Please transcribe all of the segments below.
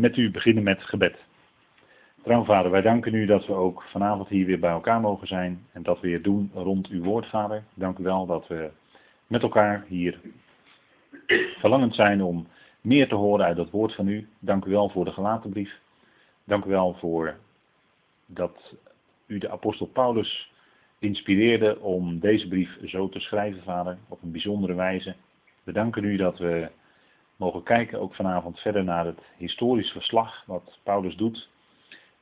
met u beginnen met gebed. Trouw vader, wij danken u dat we ook vanavond hier weer bij elkaar mogen zijn en dat we weer doen rond uw woord, vader. Dank u wel dat we met elkaar hier verlangend zijn om meer te horen uit dat woord van u. Dank u wel voor de gelaten brief. Dank u wel voor dat u de apostel Paulus inspireerde om deze brief zo te schrijven, vader, op een bijzondere wijze. We danken u dat we mogen kijken ook vanavond verder naar het historisch verslag wat Paulus doet.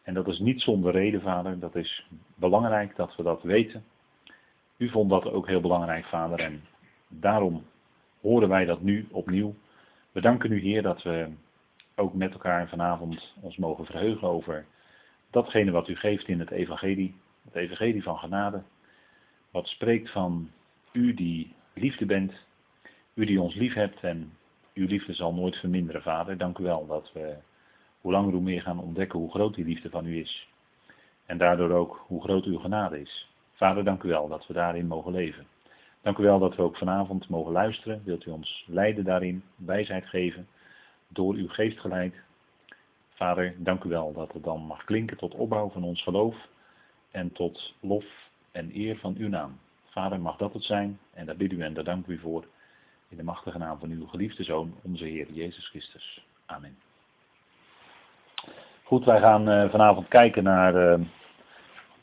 En dat is niet zonder reden, vader. Dat is belangrijk dat we dat weten. U vond dat ook heel belangrijk, vader. En daarom horen wij dat nu opnieuw. We danken u, Heer, dat we ook met elkaar vanavond ons mogen verheugen over datgene wat u geeft in het evangelie. Het evangelie van genade. Wat spreekt van u die liefde bent. U die ons lief hebt en uw liefde zal nooit verminderen, Vader. Dank u wel dat we hoe langer hoe meer gaan ontdekken hoe groot die liefde van u is. En daardoor ook hoe groot uw genade is. Vader, dank u wel dat we daarin mogen leven. Dank u wel dat we ook vanavond mogen luisteren. Wilt u ons leiden daarin, wijsheid geven, door uw geest geleid. Vader, dank u wel dat het dan mag klinken tot opbouw van ons geloof en tot lof en eer van uw naam. Vader, mag dat het zijn en daar bid u en daar dank u voor. In de machtige naam van uw geliefde Zoon, onze Heer Jezus Christus. Amen. Goed, wij gaan uh, vanavond kijken naar uh,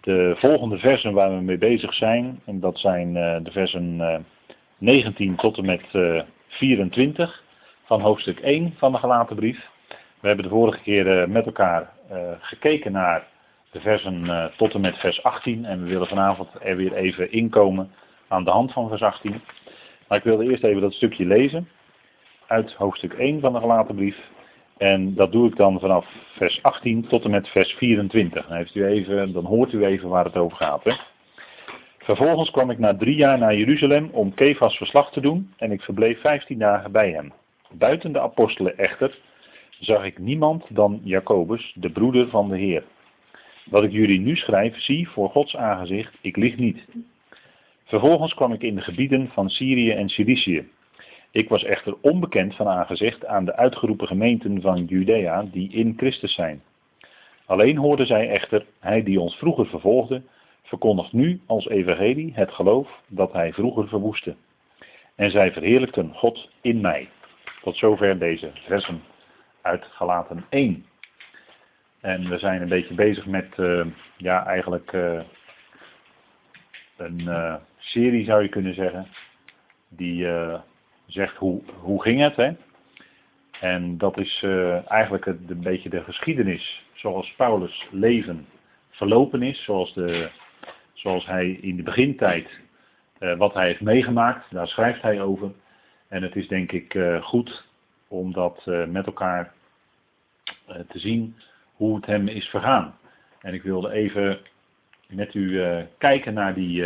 de volgende versen waar we mee bezig zijn. En dat zijn uh, de versen 19 tot en met 24 van hoofdstuk 1 van de gelaten brief. We hebben de vorige keer met elkaar gekeken naar de versen tot en met vers 18. En we willen vanavond er weer even inkomen aan de hand van vers 18. Maar ik wilde eerst even dat stukje lezen uit hoofdstuk 1 van de gelaten brief. En dat doe ik dan vanaf vers 18 tot en met vers 24. Dan, heeft u even, dan hoort u even waar het over gaat. Hè? Vervolgens kwam ik na drie jaar naar Jeruzalem om Kefas verslag te doen en ik verbleef 15 dagen bij hem. Buiten de apostelen echter zag ik niemand dan Jacobus, de broeder van de Heer. Wat ik jullie nu schrijf, zie voor Gods aangezicht, ik lieg niet. Vervolgens kwam ik in de gebieden van Syrië en Cilicië. Ik was echter onbekend van aangezicht aan de uitgeroepen gemeenten van Judea die in Christus zijn. Alleen hoorden zij echter, hij die ons vroeger vervolgde, verkondigt nu als evangelie het geloof dat hij vroeger verwoestte. En zij verheerlijkten God in mij. Tot zover deze versen uit Galaten 1. En we zijn een beetje bezig met, uh, ja, eigenlijk uh, een uh, serie zou je kunnen zeggen, die zegt hoe, hoe ging het. Hè? En dat is uh, eigenlijk het, een beetje de geschiedenis zoals Paulus' leven verlopen is, zoals, de, zoals hij in de begintijd, uh, wat hij heeft meegemaakt, daar schrijft hij over. En het is denk ik goed om dat met elkaar te zien hoe het hem is vergaan. En ik wilde even met u kijken naar die,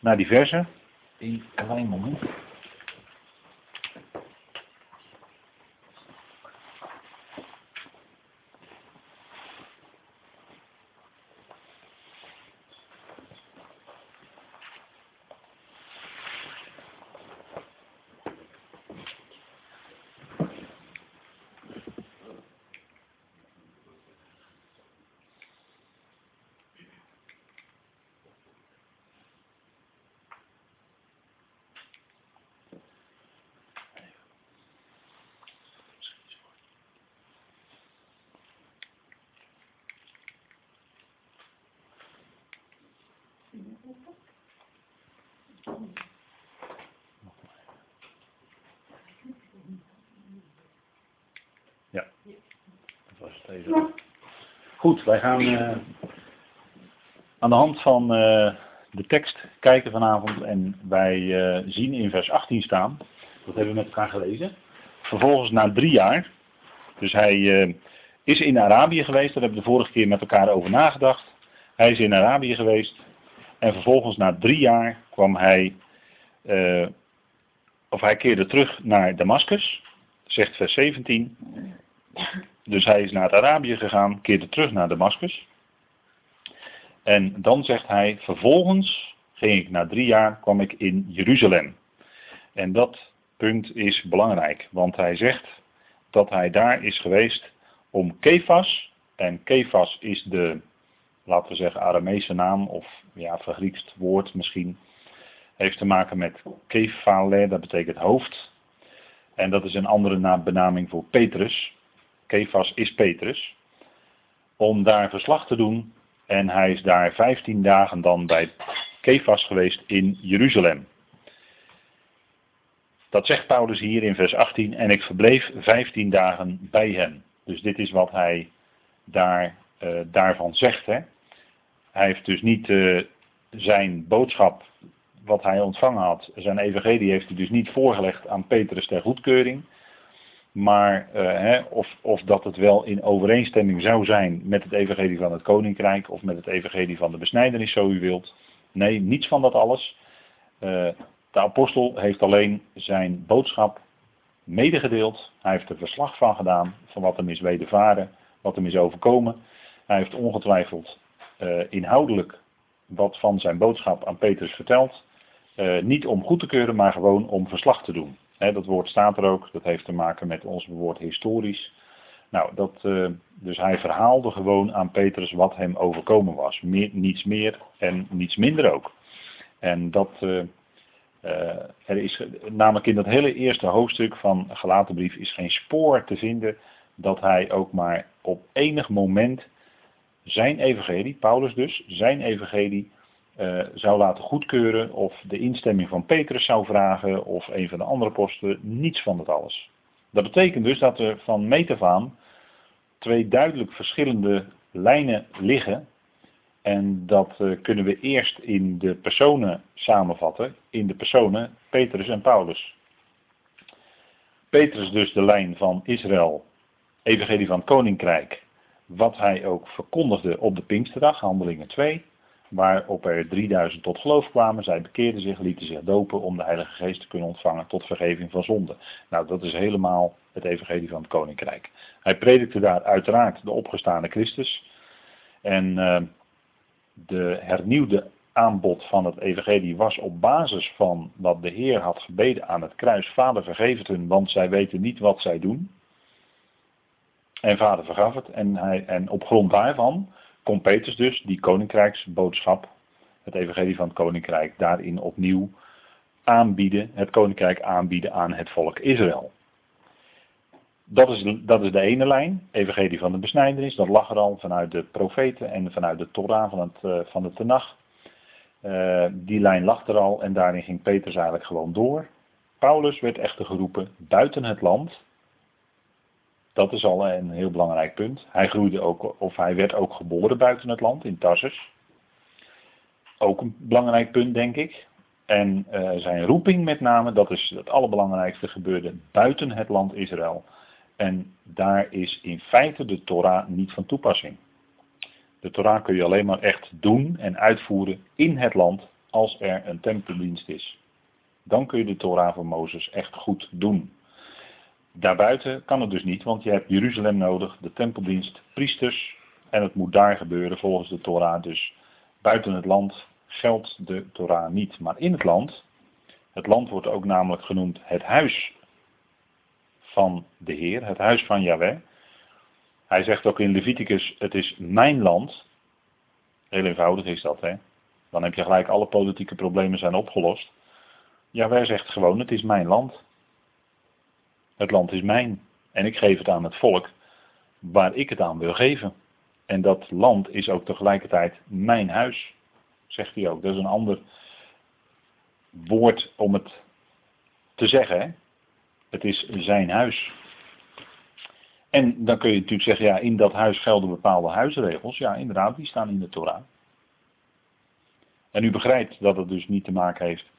naar die versen. In een klein moment. Ja, dat was het even. Goed, wij gaan uh, aan de hand van uh, de tekst kijken vanavond en wij uh, zien in vers 18 staan, dat hebben we met elkaar gelezen, vervolgens na drie jaar, dus hij is in Arabië geweest, daar hebben we de vorige keer met elkaar over nagedacht, hij is in Arabië geweest. En vervolgens na drie jaar kwam hij, uh, of hij keerde terug naar Damascus, zegt vers 17. Dus hij is naar Arabië gegaan, keerde terug naar Damascus. En dan zegt hij, vervolgens ging ik na drie jaar, kwam ik in Jeruzalem. En dat punt is belangrijk, want hij zegt, dat hij daar is geweest om Kefas, en Kefas is de, laten we zeggen, Aramese naam, of ja, vergriekst woord misschien, heeft te maken met Kefale, dat betekent hoofd. En dat is een andere benaming voor Petrus. Kefas is Petrus. Om daar verslag te doen. En hij is daar 15 dagen dan bij Kefas geweest in Jeruzalem. Dat zegt Paulus hier in vers 18. En ik verbleef 15 dagen bij hem. Dus dit is wat hij daar, uh, daarvan zegt. Hè? Hij heeft dus niet uh, zijn boodschap wat hij ontvangen had, zijn evangelie heeft hij dus niet voorgelegd aan Petrus ter goedkeuring. Maar uh, hè, of, of dat het wel in overeenstemming zou zijn met het evangelie van het koninkrijk of met het evangelie van de besnijdenis, zo u wilt. Nee, niets van dat alles. Uh, de apostel heeft alleen zijn boodschap medegedeeld. Hij heeft er verslag van gedaan, van wat hem is wedervaren, wat hem is overkomen. Hij heeft ongetwijfeld uh, inhoudelijk wat van zijn boodschap aan Petrus verteld. Uh, niet om goed te keuren, maar gewoon om verslag te doen. dat woord staat er ook, dat heeft te maken met ons woord historisch. Nou, dat, uh, dus hij verhaalde gewoon aan Petrus wat hem overkomen was. Niets meer en niets minder ook. En dat, uh, er is namelijk in dat hele eerste hoofdstuk van Galatenbrief is geen spoor te vinden dat hij ook maar op enig moment zijn evangelie, Paulus dus, zijn evangelie uh, zou laten goedkeuren of de instemming van Petrus zou vragen of een van de andere posten, niets van dat alles. Dat betekent dus dat er van metafaan twee duidelijk verschillende lijnen liggen en dat uh, kunnen we eerst in de personen samenvatten, in de personen Petrus en Paulus. Petrus dus de lijn van Israël, evangelie van het koninkrijk, wat hij ook verkondigde op de Pinksterdag, handelingen 2 waarop er 3000 tot geloof kwamen. Zij bekeerden zich, lieten zich dopen om de Heilige Geest te kunnen ontvangen tot vergeving van zonde. Nou, dat is helemaal het evangelie van het Koninkrijk. Hij predikte daar uiteraard de opgestane Christus. En uh, de hernieuwde aanbod van het evangelie was op basis van wat de Heer had gebeden aan het kruis. Vader vergeef het hun, want zij weten niet wat zij doen. En vader vergaf het. En, hij, en op grond daarvan kon Petrus dus die koninkrijksboodschap, het evangelie van het koninkrijk, daarin opnieuw aanbieden, het koninkrijk aanbieden aan het volk Israël. Dat is, dat is de ene lijn, evangelie van de besnijdenis, dat lag er al vanuit de profeten en vanuit de Torah van, het, uh, van de Tenach. Uh, die lijn lag er al en daarin ging Petrus eigenlijk gewoon door. Paulus werd echter geroepen buiten het land, dat is al een heel belangrijk punt. Hij groeide ook, of hij werd ook geboren buiten het land, in Tarsus. Ook een belangrijk punt, denk ik. En uh, zijn roeping met name, dat is het allerbelangrijkste, gebeurde buiten het land Israël. En daar is in feite de Torah niet van toepassing. De Torah kun je alleen maar echt doen en uitvoeren in het land als er een tempeldienst is. Dan kun je de Torah van Mozes echt goed doen. Daarbuiten kan het dus niet, want je hebt Jeruzalem nodig, de tempeldienst, priesters. En het moet daar gebeuren volgens de Torah. Dus buiten het land geldt de Torah niet. Maar in het land, het land wordt ook namelijk genoemd het huis van de Heer, het huis van Yahweh. Hij zegt ook in Leviticus, het is mijn land. Heel eenvoudig is dat, hè. Dan heb je gelijk alle politieke problemen zijn opgelost. Yahweh zegt gewoon, het is mijn land. Het land is mijn en ik geef het aan het volk waar ik het aan wil geven. En dat land is ook tegelijkertijd mijn huis, zegt hij ook. Dat is een ander woord om het te zeggen. Het is zijn huis. En dan kun je natuurlijk zeggen, ja, in dat huis gelden bepaalde huisregels. Ja, inderdaad, die staan in de Torah. En u begrijpt dat het dus niet te maken heeft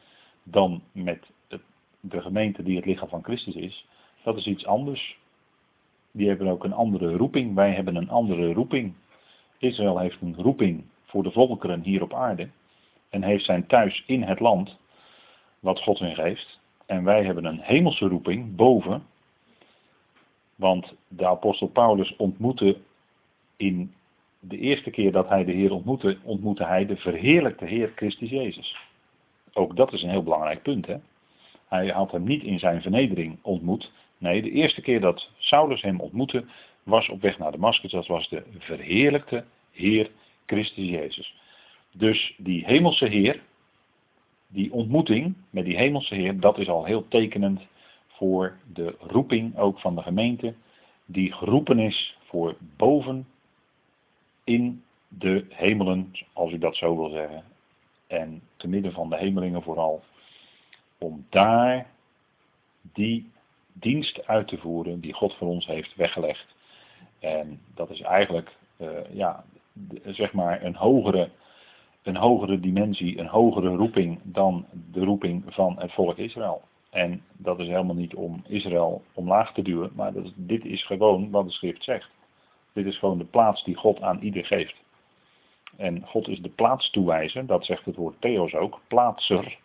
dan met de gemeente die het lichaam van Christus is, dat is iets anders. Die hebben ook een andere roeping. Wij hebben een andere roeping. Israël heeft een roeping voor de volkeren hier op aarde. En heeft zijn thuis in het land wat God hun geeft. En wij hebben een hemelse roeping boven. Want de apostel Paulus ontmoette in de eerste keer dat hij de Heer ontmoette, ontmoette hij de verheerlijkte Heer Christus Jezus. Ook dat is een heel belangrijk punt. Hè? Hij had hem niet in zijn vernedering ontmoet, Nee, de eerste keer dat Saulus hem ontmoette was op weg naar Damascus. Dat was de verheerlijkte Heer Christus Jezus. Dus die hemelse Heer, die ontmoeting met die hemelse Heer, dat is al heel tekenend voor de roeping ook van de gemeente, die geroepen is voor boven in de hemelen, als u dat zo wil zeggen. En te midden van de hemelingen vooral, om daar die dienst uit te voeren die God voor ons heeft weggelegd. En dat is eigenlijk, uh, ja, zeg maar een hogere, een hogere dimensie, een hogere roeping dan de roeping van het volk Israël. En dat is helemaal niet om Israël omlaag te duwen, maar dat dit is gewoon wat de schrift zegt. Dit is gewoon de plaats die God aan ieder geeft. En God is de plaats toewijzer, dat zegt het woord Theos ook, plaatser.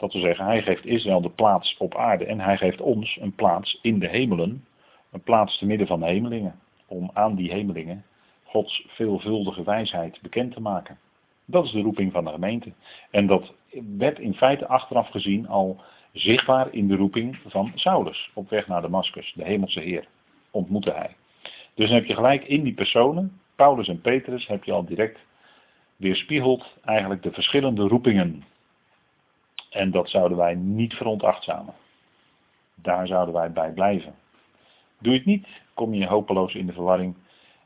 Dat wil zeggen, hij geeft Israël de plaats op aarde en hij geeft ons een plaats in de hemelen, een plaats te midden van de hemelingen, om aan die hemelingen Gods veelvuldige wijsheid bekend te maken. Dat is de roeping van de gemeente. En dat werd in feite achteraf gezien al zichtbaar in de roeping van Saulus op weg naar Damascus, de hemelse Heer, ontmoette hij. Dus dan heb je gelijk in die personen, Paulus en Petrus, heb je al direct weerspiegeld eigenlijk de verschillende roepingen. En dat zouden wij niet veronachtzamen. Daar zouden wij bij blijven. Doe je het niet, kom je hopeloos in de verwarring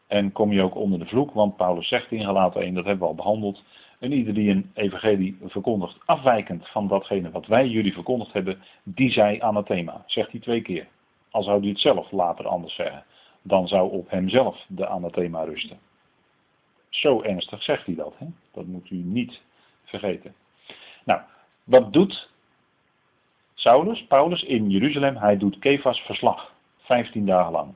en kom je ook onder de vloek, want Paulus zegt in Galaten 1, dat hebben we al behandeld, en ieder die een evangelie verkondigt afwijkend van datgene wat wij jullie verkondigd hebben, die zij anathema. Zegt hij twee keer. Al zou hij het zelf later anders zeggen. Dan zou op hemzelf de anathema rusten. Zo ernstig zegt hij dat. Hè? Dat moet u niet vergeten. Nou, wat doet Saulus, Paulus in Jeruzalem? Hij doet Kefas verslag. 15 dagen lang.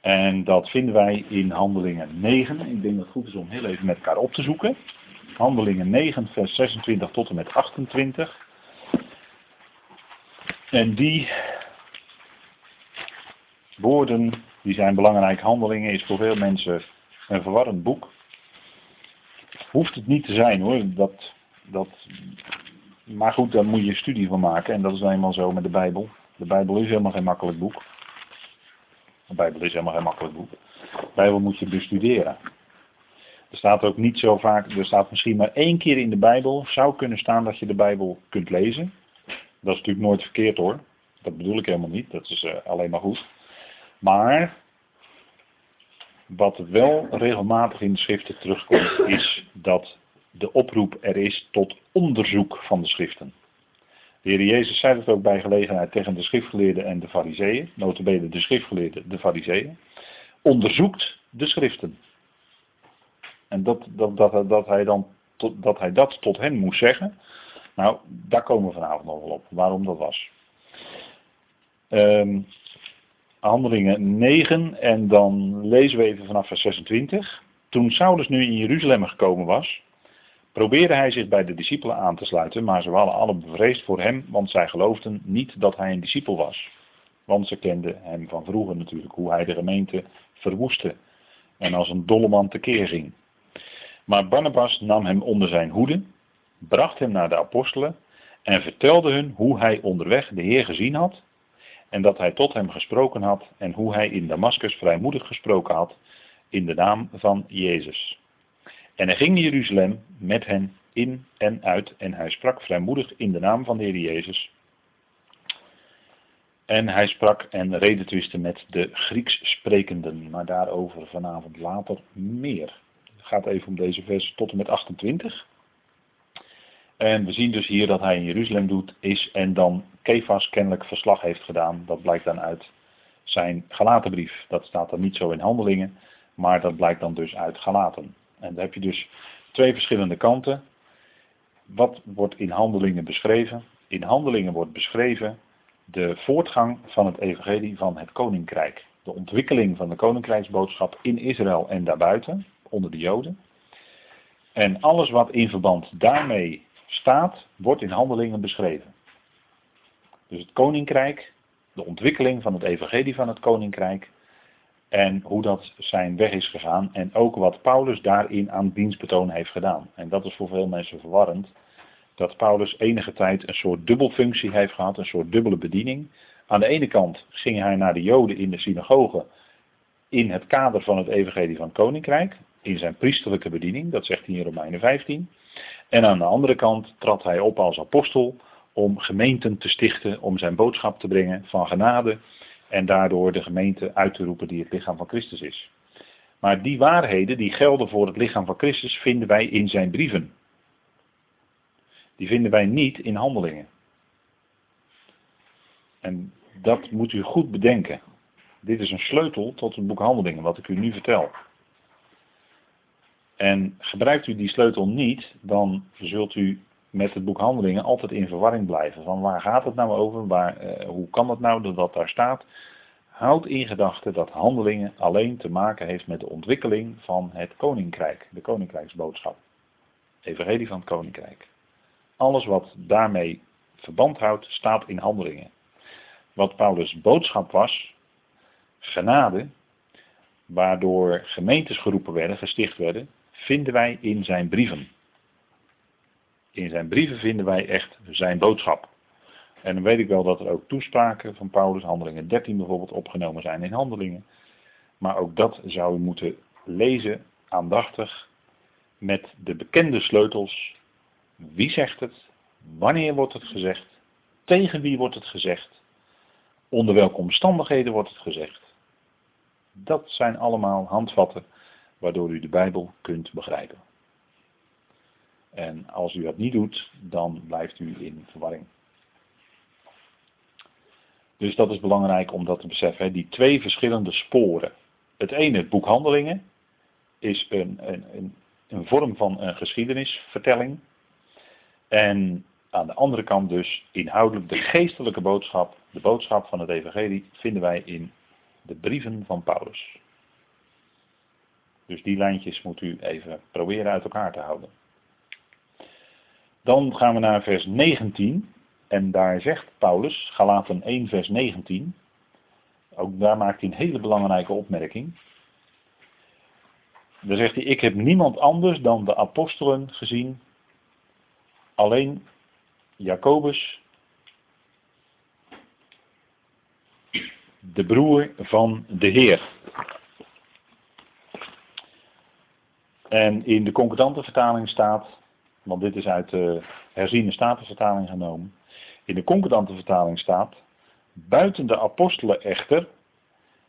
En dat vinden wij in Handelingen 9. Ik denk dat het goed is om heel even met elkaar op te zoeken. Handelingen 9, vers 26 tot en met 28. En die woorden, die zijn belangrijk. Handelingen is voor veel mensen een verwarrend boek. Hoeft het niet te zijn hoor. Dat, dat, maar goed, daar moet je studie van maken. En dat is eenmaal zo met de Bijbel. De Bijbel is helemaal geen makkelijk boek. De Bijbel is helemaal geen makkelijk boek. De Bijbel moet je bestuderen. Er staat ook niet zo vaak, er staat misschien maar één keer in de Bijbel, zou kunnen staan dat je de Bijbel kunt lezen. Dat is natuurlijk nooit verkeerd hoor. Dat bedoel ik helemaal niet, dat is uh, alleen maar goed. Maar wat wel regelmatig in de schriften terugkomt, is dat de oproep er is tot onderzoek van de schriften. De Heer Jezus zei het ook bij gelegenheid tegen de schriftgeleerden en de fariseeën, notabene de schriftgeleerden, de fariseeën. Onderzoekt de schriften. En dat, dat, dat, dat, hij dan dat hij dat tot hen moest zeggen. Nou, daar komen we vanavond nog wel op. Waarom dat was. Um, handelingen 9 en dan lezen we even vanaf vers 26. Toen Saulus nu in Jeruzalem gekomen was, probeerde hij zich bij de discipelen aan te sluiten, maar ze waren alle bevreesd voor hem, want zij geloofden niet dat hij een discipel was. Want ze kenden hem van vroeger natuurlijk, hoe hij de gemeente verwoestte en als een dolle man tekeer ging. Maar Barnabas nam hem onder zijn hoede, bracht hem naar de apostelen en vertelde hun hoe hij onderweg de Heer gezien had en dat hij tot hem gesproken had en hoe hij in Damascus vrijmoedig gesproken had in de naam van Jezus. En hij ging naar Jeruzalem met hen in en uit en hij sprak vrijmoedig in de naam van de Heer Jezus. En hij sprak en redetwiste met de Grieks sprekenden, maar daarover vanavond later meer gaat even om deze vers tot en met 28. En we zien dus hier dat hij in Jeruzalem doet, is en dan Kefas kennelijk verslag heeft gedaan. Dat blijkt dan uit zijn Galatenbrief. Dat staat dan niet zo in handelingen, maar dat blijkt dan dus uit Galaten. En dan heb je dus twee verschillende kanten. Wat wordt in handelingen beschreven? In handelingen wordt beschreven de voortgang van het evangelie van het koninkrijk. De ontwikkeling van de koninkrijksboodschap in Israël en daarbuiten onder de Joden. En alles wat in verband daarmee staat, wordt in handelingen beschreven. Dus het koninkrijk, de ontwikkeling van het evangelie van het koninkrijk en hoe dat zijn weg is gegaan en ook wat Paulus daarin aan dienstbetoon heeft gedaan. En dat is voor veel mensen verwarrend, dat Paulus enige tijd een soort dubbelfunctie heeft gehad, een soort dubbele bediening. Aan de ene kant ging hij naar de Joden in de synagoge in het kader van het evangelie van koninkrijk, in zijn priesterlijke bediening, dat zegt hij in Romeinen 15. En aan de andere kant trad hij op als apostel om gemeenten te stichten, om zijn boodschap te brengen van genade en daardoor de gemeente uit te roepen die het lichaam van Christus is. Maar die waarheden die gelden voor het lichaam van Christus vinden wij in zijn brieven. Die vinden wij niet in handelingen. En dat moet u goed bedenken. Dit is een sleutel tot het boek Handelingen, wat ik u nu vertel. En gebruikt u die sleutel niet, dan zult u met het boek Handelingen altijd in verwarring blijven. Van waar gaat het nou over? Waar, eh, hoe kan het nou dat dat daar staat? Houd in gedachten dat Handelingen alleen te maken heeft met de ontwikkeling van het koninkrijk, de koninkrijksboodschap. Evangelie van het koninkrijk. Alles wat daarmee verband houdt, staat in Handelingen. Wat Paulus' boodschap was, genade, waardoor gemeentes geroepen werden, gesticht werden, vinden wij in zijn brieven. In zijn brieven vinden wij echt zijn boodschap. En dan weet ik wel dat er ook toespraken van Paulus, handelingen 13 bijvoorbeeld, opgenomen zijn in handelingen. Maar ook dat zou u moeten lezen aandachtig met de bekende sleutels. Wie zegt het? Wanneer wordt het gezegd? Tegen wie wordt het gezegd? Onder welke omstandigheden wordt het gezegd? Dat zijn allemaal handvatten waardoor u de Bijbel kunt begrijpen. En als u dat niet doet, dan blijft u in verwarring. Dus dat is belangrijk om dat te beseffen. Die twee verschillende sporen. Het ene, het boek Handelingen, is een, een, een vorm van een geschiedenisvertelling. En aan de andere kant dus inhoudelijk de geestelijke boodschap, de boodschap van het evangelie, vinden wij in de brieven van Paulus. Dus die lijntjes moet u even proberen uit elkaar te houden. Dan gaan we naar vers 19. En daar zegt Paulus, Galaten 1 vers 19. Ook daar maakt hij een hele belangrijke opmerking. Daar zegt hij, ik heb niemand anders dan de apostelen gezien. Alleen Jacobus, de broer van de Heer. En in de concordante vertaling staat, want dit is uit de herziene statenvertaling genomen. In de concordante vertaling staat, buiten de apostelen echter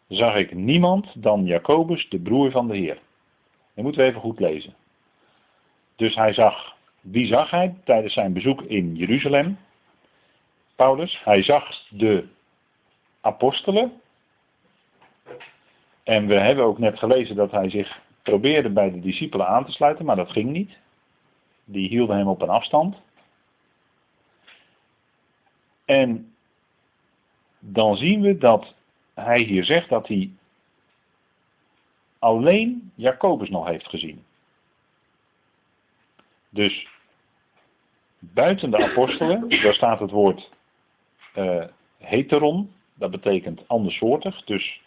zag ik niemand dan Jacobus, de broer van de Heer. Dat moeten we even goed lezen. Dus hij zag, wie zag hij tijdens zijn bezoek in Jeruzalem? Paulus, hij zag de apostelen. En we hebben ook net gelezen dat hij zich probeerde bij de discipelen aan te sluiten, maar dat ging niet. Die hielden hem op een afstand. En dan zien we dat hij hier zegt dat hij alleen Jacobus nog heeft gezien. Dus buiten de apostelen, daar staat het woord uh, heteron, dat betekent andersoortig. Dus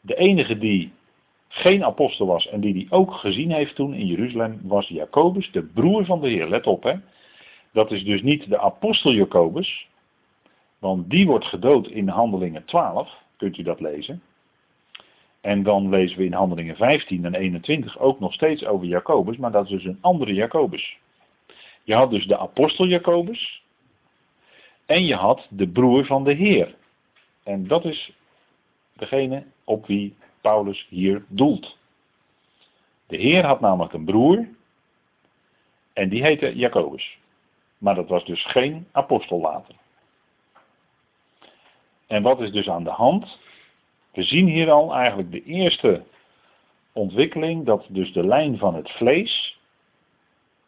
de enige die geen apostel was en die die ook gezien heeft toen in Jeruzalem, was Jacobus, de broer van de Heer. Let op, hè. Dat is dus niet de apostel Jacobus, want die wordt gedood in Handelingen 12, kunt u dat lezen. En dan lezen we in Handelingen 15 en 21 ook nog steeds over Jacobus, maar dat is dus een andere Jacobus. Je had dus de apostel Jacobus en je had de broer van de Heer. En dat is degene op wie Paulus hier doelt. De Heer had namelijk een broer en die heette Jacobus. Maar dat was dus geen apostel later. En wat is dus aan de hand? We zien hier al eigenlijk de eerste ontwikkeling dat dus de lijn van het vlees,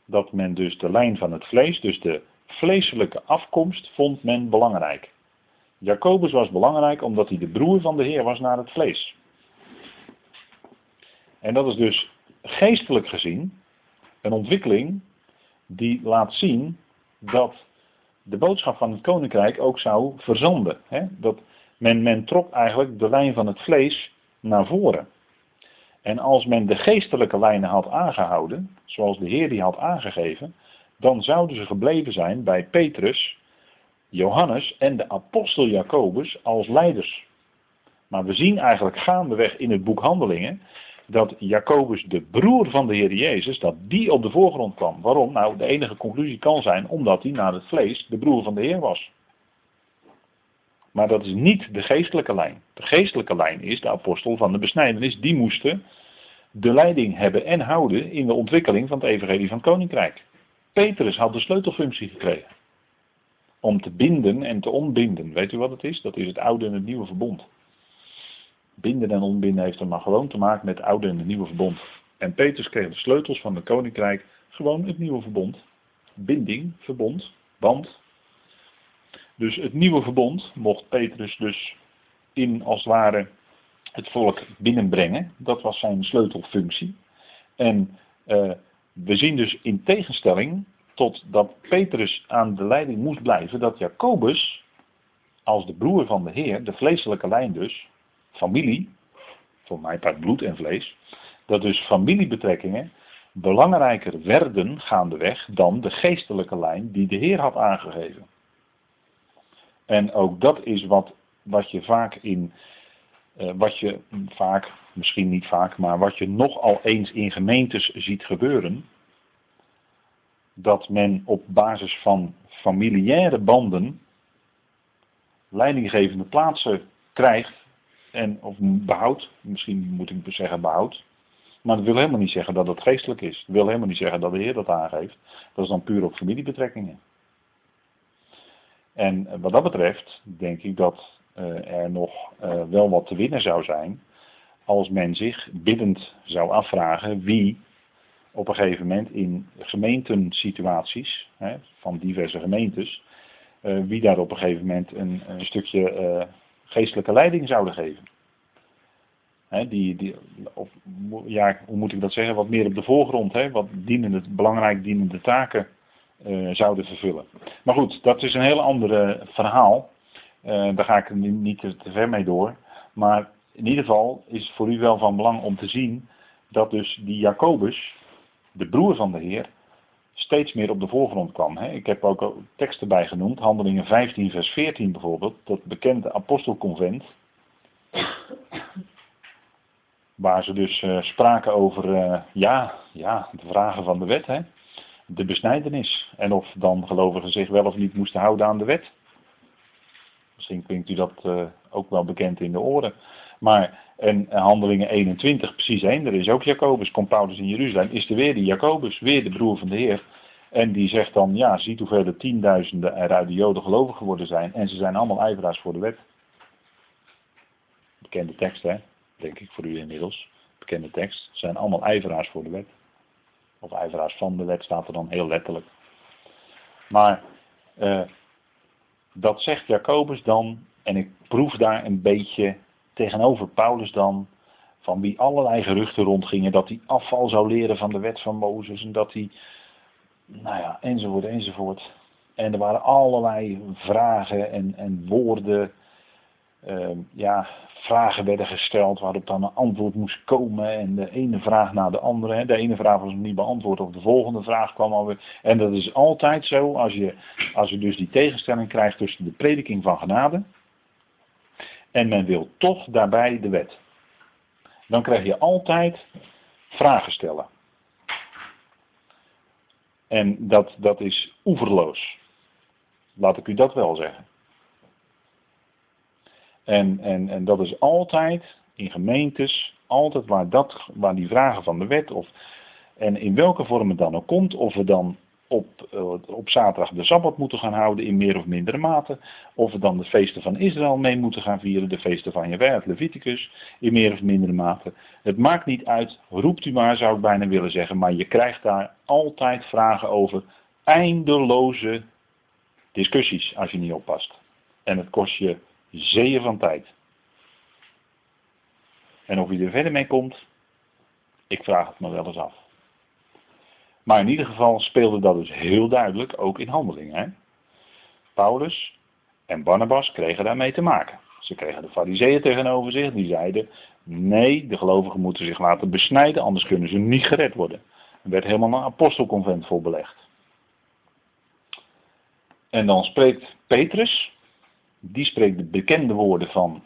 dat men dus de lijn van het vlees, dus de vleeselijke afkomst, vond men belangrijk. Jacobus was belangrijk omdat hij de broer van de Heer was naar het vlees. En dat is dus geestelijk gezien een ontwikkeling die laat zien dat de boodschap van het koninkrijk ook zou verzanden. Hè? Dat men, men trok eigenlijk de lijn van het vlees naar voren. En als men de geestelijke lijnen had aangehouden, zoals de Heer die had aangegeven, dan zouden ze gebleven zijn bij Petrus, Johannes en de apostel Jacobus als leiders. Maar we zien eigenlijk gaandeweg in het boek Handelingen dat Jacobus, de broer van de Heer Jezus, dat die op de voorgrond kwam. Waarom? Nou, de enige conclusie kan zijn omdat hij naar het vlees de broer van de Heer was. Maar dat is niet de geestelijke lijn. De geestelijke lijn is de apostel van de besnijdenis. Die moesten de leiding hebben en houden in de ontwikkeling van het evangelie van het koninkrijk. Petrus had de sleutelfunctie gekregen. Om te binden en te ontbinden. Weet u wat het is? Dat is het oude en het nieuwe verbond. Binden en ontbinden heeft er maar gewoon te maken met het oude en het nieuwe verbond. En Petrus kreeg de sleutels van het koninkrijk, gewoon het nieuwe verbond. Binding, verbond, band. Dus het nieuwe verbond mocht Petrus dus in als het ware het volk binnenbrengen. Dat was zijn sleutelfunctie. En uh, we zien dus in tegenstelling tot dat Petrus aan de leiding moest blijven, dat Jacobus als de broer van de Heer, de vleeselijke lijn dus, familie, voor mij part bloed en vlees, dat dus familiebetrekkingen belangrijker werden gaandeweg dan de geestelijke lijn die de Heer had aangegeven. En ook dat is wat, wat je vaak in, uh, wat je vaak, misschien niet vaak, maar wat je nogal eens in gemeentes ziet gebeuren. Dat men op basis van familiaire banden leidinggevende plaatsen krijgt en, of behoudt, misschien moet ik zeggen behoud. Maar dat wil helemaal niet zeggen dat het geestelijk is. Dat wil helemaal niet zeggen dat de Heer dat aangeeft. Dat is dan puur op familiebetrekkingen. En wat dat betreft denk ik dat uh, er nog uh, wel wat te winnen zou zijn als men zich biddend zou afvragen wie op een gegeven moment in gemeentensituaties hè, van diverse gemeentes, wie daar op een gegeven moment een, een stukje geestelijke leiding zouden geven. Die, die, of, ja, hoe moet ik dat zeggen, wat meer op de voorgrond, hè, wat dienende, belangrijk dienende taken uh, zouden vervullen. Maar goed, dat is een heel ander verhaal. Uh, daar ga ik niet, niet te, te, ver mee door. Maar in ieder geval is het voor u wel van belang om te zien dat dus die Jacobus, de broer van de Heer, steeds meer op de voorgrond kwam. Hè. Ik heb ook teksten bij genoemd, Handelingen 15 vers 14 bijvoorbeeld, dat bekende apostelconvent. Waar ze dus uh, spraken over, uh, ja, ja, de vragen van de wet. Hè de besnijdenis. En of dan gelovigen zich wel of niet moesten houden aan de wet. Misschien klinkt u dat uh, ook wel bekend in de oren. Maar, en handelingen 21, precies één, er is ook Jacobus, komt in Jeruzalem, is er weer die Jacobus, weer de broer van de Heer. En die zegt dan, ja, ziet hoeveel de tienduizenden er uit de Joden gelovig geworden zijn. En ze zijn allemaal ijveraars voor de wet. Bekende tekst, hè? Denk ik voor u inmiddels. Bekende tekst. Ze zijn allemaal ijveraars voor de wet. Of ijveraars van de wet staat er dan heel letterlijk. Maar uh, dat zegt Jacobus dan, en ik proef daar een beetje tegenover Paulus dan, van wie allerlei geruchten rondgingen, dat hij afval zou leren van de wet van Mozes en dat hij, nou ja, enzovoort, enzovoort. En er waren allerlei vragen en, en woorden, uh, ja, vragen werden gesteld waarop dan een antwoord moest komen. En de ene vraag na de andere. De ene vraag was nog niet beantwoord of de volgende vraag kwam alweer. En dat is altijd zo als je, als je dus die tegenstelling krijgt tussen de prediking van genade. En men wil toch daarbij de wet. Dan krijg je altijd vragen stellen. En dat, dat is oeverloos. Laat ik u dat wel zeggen. En, en, en dat is altijd in gemeentes, altijd waar, dat, waar die vragen van de wet, of, en in welke vorm het dan ook komt, of we dan op, uh, op zaterdag de Sabbat moeten gaan houden in meer of mindere mate, of we dan de feesten van Israël mee moeten gaan vieren, de feesten van Jehovah, Leviticus, in meer of mindere mate. Het maakt niet uit, roept u maar, zou ik bijna willen zeggen, maar je krijgt daar altijd vragen over eindeloze discussies als je niet oppast. En het kost je zeeën van tijd. En of hij er verder mee komt, ik vraag het me wel eens af. Maar in ieder geval speelde dat dus heel duidelijk ook in handelingen. Paulus en Barnabas kregen daarmee te maken. Ze kregen de fariseeën tegenover zich, die zeiden, nee, de gelovigen moeten zich laten besnijden, anders kunnen ze niet gered worden. Er werd helemaal een apostelconvent voor belegd. En dan spreekt Petrus, die spreekt de bekende woorden van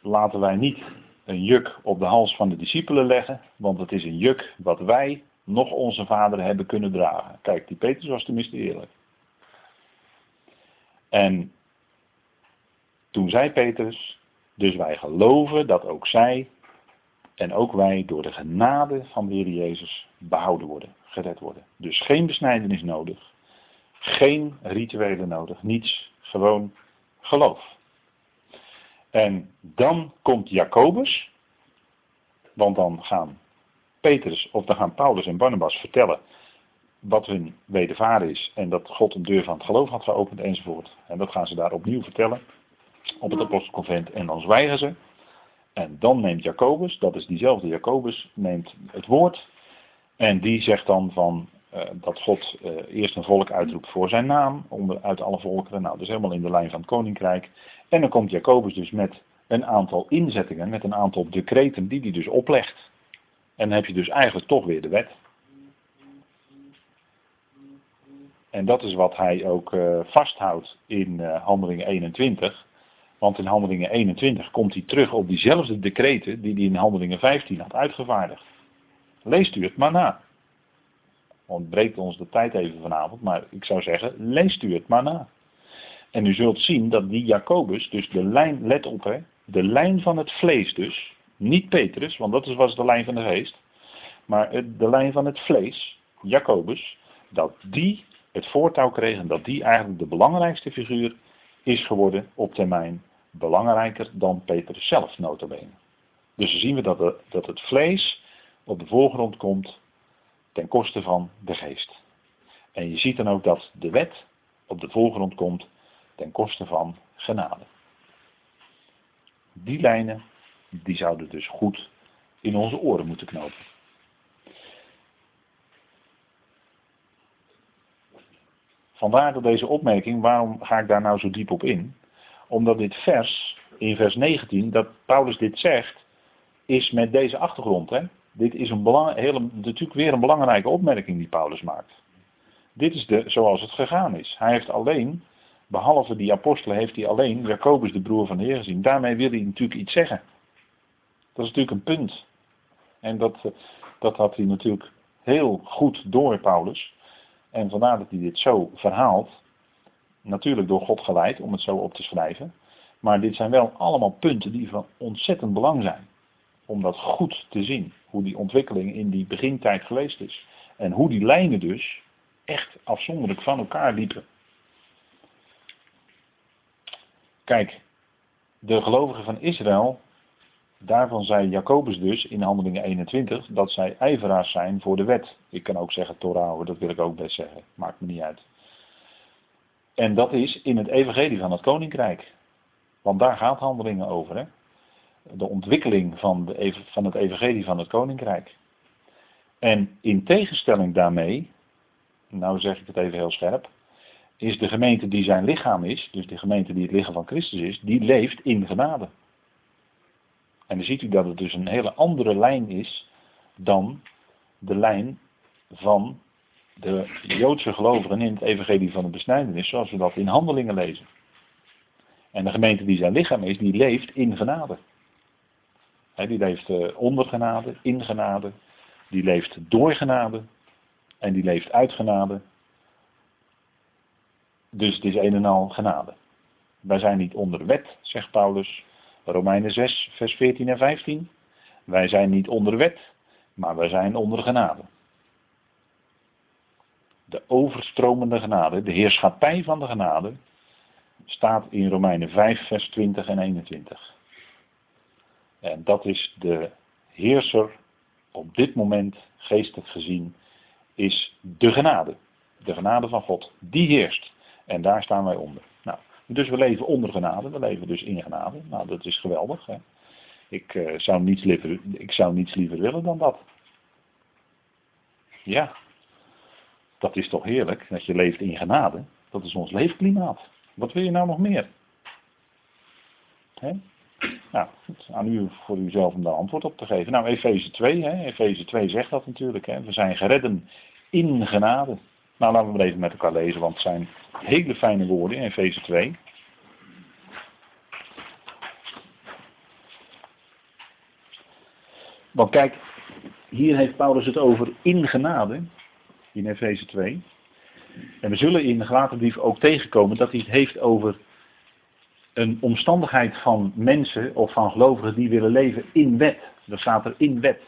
laten wij niet een juk op de hals van de discipelen leggen, want het is een juk wat wij nog onze vader hebben kunnen dragen. Kijk, die Petrus was tenminste eerlijk. En toen zei Petrus, dus wij geloven dat ook zij en ook wij door de genade van de Heer Jezus behouden worden, gered worden. Dus geen besnijdenis nodig, geen rituelen nodig, niets, gewoon geloof. En dan komt Jacobus, want dan gaan Petrus of dan gaan Paulus en Barnabas vertellen wat hun wedervaren is en dat God een deur van het geloof had geopend enzovoort. En dat gaan ze daar opnieuw vertellen op het apostelconvent en dan zwijgen ze. En dan neemt Jacobus, dat is diezelfde Jacobus, neemt het woord en die zegt dan van uh, dat God uh, eerst een volk uitroept voor zijn naam, onder, uit alle volkeren. Nou, is helemaal in de lijn van het koninkrijk. En dan komt Jacobus dus met een aantal inzettingen, met een aantal decreten die hij dus oplegt. En heb je dus eigenlijk toch weer de wet. En dat is wat hij ook uh, vasthoudt in Handelingen 21. Want in Handelingen 21 komt hij terug op diezelfde decreten die hij in Handelingen 15 had uitgevaardigd. Leest u het maar na. Ontbreekt ons de tijd even vanavond, maar ik zou zeggen, leest u het maar na. En u zult zien dat die Jacobus, dus de lijn, let op hè, de lijn van het vlees dus, niet Petrus, want dat was de lijn van de geest, maar de lijn van het vlees, Jacobus, dat die het voortouw kreeg en dat die eigenlijk de belangrijkste figuur is geworden op termijn, belangrijker dan Petrus zelf notabene. Dus zien we dat, dat het vlees op de voorgrond komt ten koste van de geest. En je ziet dan ook dat de wet op de voorgrond komt ten koste van genade. Die lijnen, die zouden dus goed in onze oren moeten knopen. Vandaar dat deze opmerking, waarom ga ik daar nou zo diep op in? Omdat dit vers, in vers 19, dat Paulus dit zegt, is met deze achtergrond. Hè? Dit is een hele, natuurlijk weer een belangrijke opmerking die Paulus maakt. Dit is de, zoals het gegaan is. Hij heeft alleen, behalve die apostelen, heeft hij alleen Jacobus, de broer van de Heer, gezien. Daarmee wil hij natuurlijk iets zeggen. Dat is natuurlijk een punt. En dat, dat had hij natuurlijk heel goed door, Paulus. En vandaar dat hij dit zo verhaalt. Natuurlijk door God geleid, om het zo op te schrijven. Maar dit zijn wel allemaal punten die van ontzettend belang zijn. Om dat goed te zien. Hoe die ontwikkeling in die begintijd geweest is. En hoe die lijnen dus echt afzonderlijk van elkaar liepen. Kijk, de gelovigen van Israël Daarvan zei Jacobus dus in Handelingen 21 dat zij ijveraars zijn voor de wet. Ik kan ook zeggen Torah, dat wil ik ook best zeggen. Maakt me niet uit. En dat is in het evangelie van het koninkrijk. Want daar gaat handelingen over. Hè? De ontwikkeling van, de, van het evangelie van het koninkrijk. En in tegenstelling daarmee, nou zeg ik het even heel scherp, is de gemeente die zijn lichaam is, dus de gemeente die het lichaam van Christus is, die leeft in genade. En dan ziet u dat het dus een hele andere lijn is dan de lijn van de Joodse gelovigen in het evangelie van de besnijdenis, zoals we dat in handelingen lezen. En de gemeente die zijn lichaam is, die leeft in genade. die leeft eh, onder genade, in genade, die leeft door genade en die leeft uit genade. Dus het is een en al genade. Wij zijn niet onder wet, zegt Paulus, Romeinen 6, vers 14 en 15. Wij zijn niet onder wet, maar wij zijn onder genade. De overstromende genade, de heerschappij van de genade, staat in Romeinen 5, vers 20 en 21. En dat is de heerser op dit moment, geestelijk gezien, is de genade. De genade van God. Die heerst. En daar staan wij onder. Dus we leven onder genade, we leven dus in genade. Nou, dat is geweldig. Hè? Ik, uh, zou niets liever, ik zou niets liever willen dan dat. Ja, dat is toch heerlijk, dat je leeft in genade. Dat is ons leefklimaat. Wat wil je nou nog meer? Nou, aan u voor uzelf om daar antwoord op te geven. Nou, Efeze 2, hè? Efeze 2 zegt dat natuurlijk. Hè? We zijn geredden in genade. Nou, laten we maar even met elkaar lezen, want het zijn hele fijne woorden in Efeze 2. Want kijk, hier heeft Paulus het over in genade, in Efeze 2. En we zullen in de Galatenbrief ook tegenkomen dat hij het heeft over een omstandigheid van mensen of van gelovigen die willen leven in wet. Dat staat er in wet.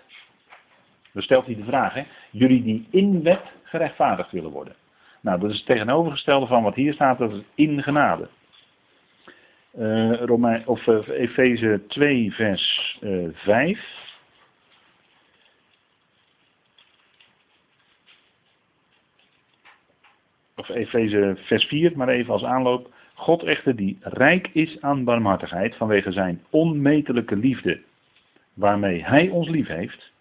Dan stelt hij de vraag, hè? jullie die in wet gerechtvaardigd willen worden. Nou, dat is het tegenovergestelde van wat hier staat, dat is in genade. Uh, Romein, of uh, Efeze 2, vers uh, 5. Of Efeze vers 4, maar even als aanloop. God echter die rijk is aan barmhartigheid vanwege zijn onmetelijke liefde, waarmee hij ons lief heeft.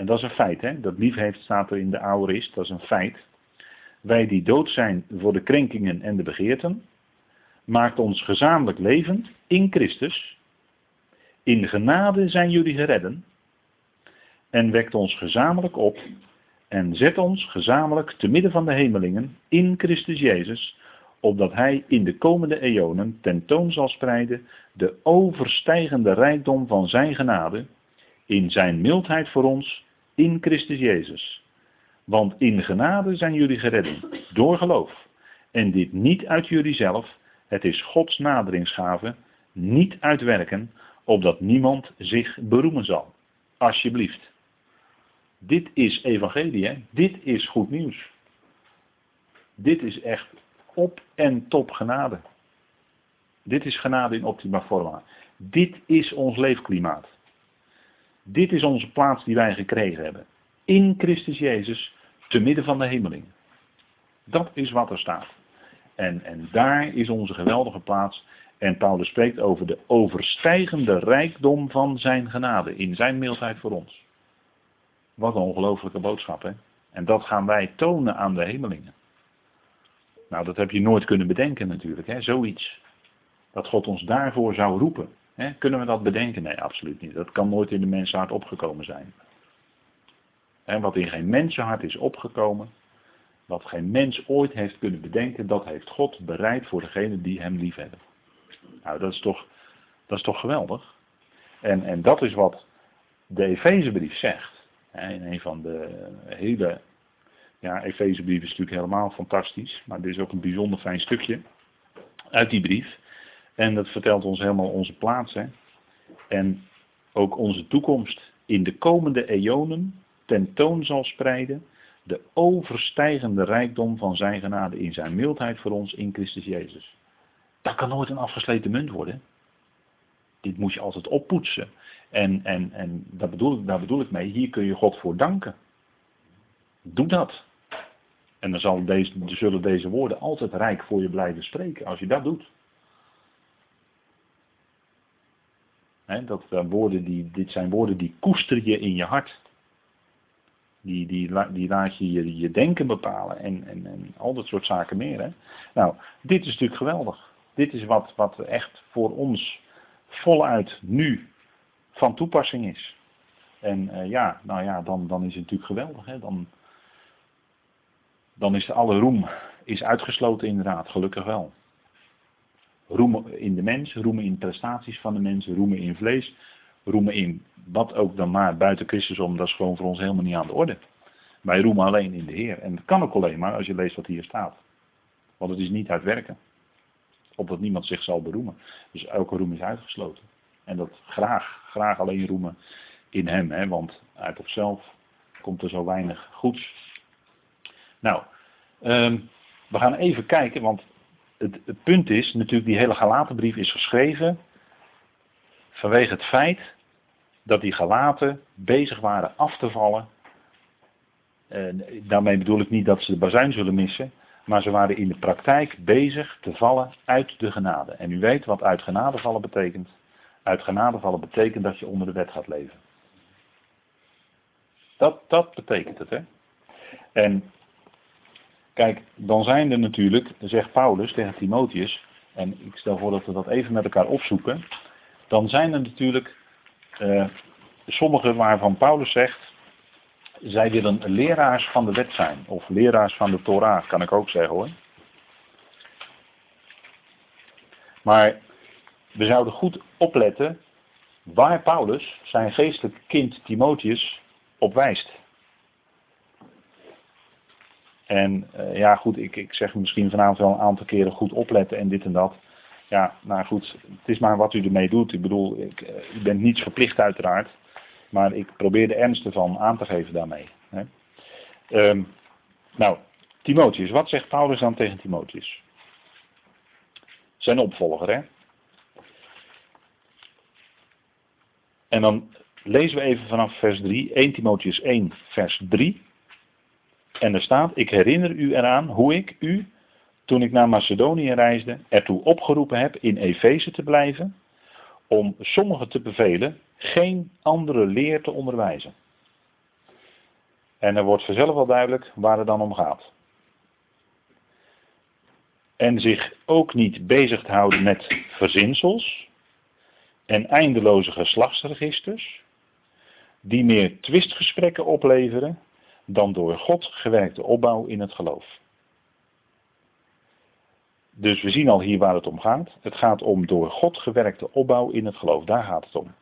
En dat is een feit, hè? dat lief heeft staat er in de aorist, dat is een feit. Wij die dood zijn voor de krenkingen en de begeerten, maakt ons gezamenlijk levend in Christus. In genade zijn jullie geredden en wekt ons gezamenlijk op en zet ons gezamenlijk te midden van de hemelingen in Christus Jezus, opdat Hij in de komende eonen tentoon zal spreiden de overstijgende rijkdom van Zijn genade in Zijn mildheid voor ons in Christus Jezus. Want in genade zijn jullie geredden, door geloof. En dit niet uit jullie zelf, het is Gods naderingsgave, niet uit werken, opdat niemand zich beroemen zal. Alsjeblieft. Dit is evangelie, hè? dit is goed nieuws. Dit is echt op en top genade. Dit is genade in optima forma. Dit is ons leefklimaat. Dit is onze plaats die wij gekregen hebben. In Christus Jezus, te midden van de hemeling. Dat is wat er staat. En, en daar is onze geweldige plaats. En Paulus spreekt over de overstijgende rijkdom van zijn genade in zijn mildheid voor ons. Wat een ongelofelijke boodschap, hè? En dat gaan wij tonen aan de hemelingen. Nou, dat heb je nooit kunnen bedenken natuurlijk, hè? Zoiets. Dat God ons daarvoor zou roepen. Kunnen we dat bedenken? Nee, absoluut niet. Dat kan nooit in de mensenhart opgekomen zijn. En wat in geen mensenhart is opgekomen, wat geen mens ooit heeft kunnen bedenken, dat heeft God bereid voor degenen die hem liefhebben. Nou, dat is toch, dat is toch geweldig? En, en dat is wat de Efezebrief zegt. In een van de hele, ja, Efezebrief is natuurlijk helemaal fantastisch, maar dit is ook een bijzonder fijn stukje uit die brief. En dat vertelt ons helemaal onze plaats. Hè? En ook onze toekomst in de komende eonen tentoon zal spreiden de overstijgende rijkdom van zijn genade in zijn mildheid voor ons in Christus Jezus. Dat kan nooit een afgesleten munt worden. Dit moet je altijd oppoetsen. En, en, en dat bedoel, daar bedoel ik mee, hier kun je God voor danken. Doe dat. En dan zal deze, zullen deze woorden altijd rijk voor je blijven spreken als je dat doet. Dat zijn woorden die, dit zijn woorden die koester je in je hart. Die, die, die laat je, je denken bepalen en, en, en al dat soort zaken meer. Hè? Nou, dit is natuurlijk geweldig. Dit is wat, wat echt voor ons voluit nu van toepassing is. En uh, ja, nou ja, dan, dan is het natuurlijk geweldig. Hè? Dan, dan is alle roem is uitgesloten inderdaad, gelukkig wel. Roemen in de mens, roemen in prestaties van de mensen, roemen in vlees, roemen in wat ook dan maar buiten Christus om, dat is gewoon voor ons helemaal niet aan de orde. Wij roemen alleen in de Heer. En dat kan ook alleen maar als je leest wat hier staat. Want het is niet uit werken. Opdat niemand zich zal beroemen. Dus elke roem is uitgesloten. En dat graag, graag alleen roemen in hem. Hè, want uit onszelf komt er zo weinig goeds. Nou, ehm, we gaan even kijken, want het, het, punt is natuurlijk, die hele Galatenbrief is geschreven vanwege het feit dat die Galaten bezig waren af te vallen. daarmee bedoel ik niet dat ze de bazuin zullen missen, maar ze waren in de praktijk bezig te vallen uit de genade. En u weet wat uit genade vallen betekent. Uit genade vallen betekent dat je onder de wet gaat leven. Dat, dat betekent het, hè. En kijk, dan zijn er natuurlijk, zegt Paulus tegen Timotheus, en ik stel voor dat we dat even met elkaar opzoeken. Dan zijn er natuurlijk uh, sommige waarvan Paulus zegt, zij willen leraars van de wet zijn. Of leraars van de Torah, kan ik ook zeggen hoor. Maar we zouden goed opletten waar Paulus zijn geestelijk kind Timotheus op wijst. En uh, ja, goed, ik, ik zeg misschien vanavond wel een aantal keren goed opletten en dit en dat. Ja, nou goed, het is maar wat u ermee doet. Ik bedoel, ik, u bent niets verplicht uiteraard. Maar ik probeer de ernst ervan aan te geven daarmee. Hè. Um, nou, Timotheus, wat zegt Paulus dan tegen Timotheus? Zijn opvolger, hè? En dan lezen we even vanaf vers 3, 1 Timotheus 1, vers 3. En er staat, ik herinner u eraan hoe ik u, toen ik naar Macedonië reisde, ertoe opgeroepen heb in Efeze te blijven, om sommigen te bevelen geen andere leer te onderwijzen. En er wordt vanzelf wel duidelijk waar het dan om gaat. En zich ook niet bezig te houden met verzinsels en eindeloze geslachtsregisters, die meer twistgesprekken opleveren dan door God gewerkte opbouw in het geloof. Dus we zien al hier waar het om gaat. Het gaat om door God gewerkte opbouw in het geloof. Daar gaat het om.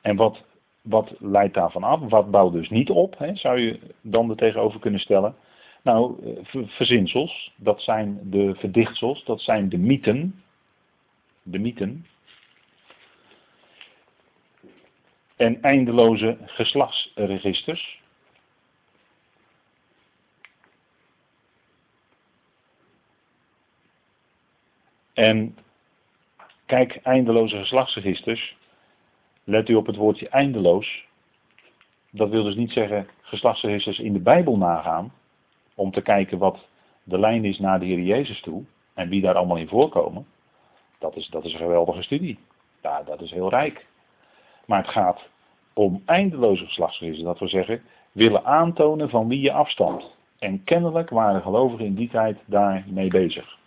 En wat, wat leidt daarvan af? Wat bouwt dus niet op, hè, zou je dan er tegenover kunnen stellen? Nou, eh, verzinsels, dat zijn de verdichtsels, dat zijn de mythen. De mythen. En eindeloze geslachtsregisters. En kijk, eindeloze geslachtsregisters. Let u op het woordje eindeloos. Dat wil dus niet zeggen geslachtsregisters in de Bijbel nagaan. Om te kijken wat de lijn is naar de Heer Jezus toe. En wie daar allemaal in voorkomen. Dat is, dat is een geweldige studie. Ja, dat is heel rijk. Maar het gaat om eindeloze geslachtsregisters. Dat wil zeggen, willen aantonen van wie je afstamt. En kennelijk waren gelovigen in die tijd daarmee bezig.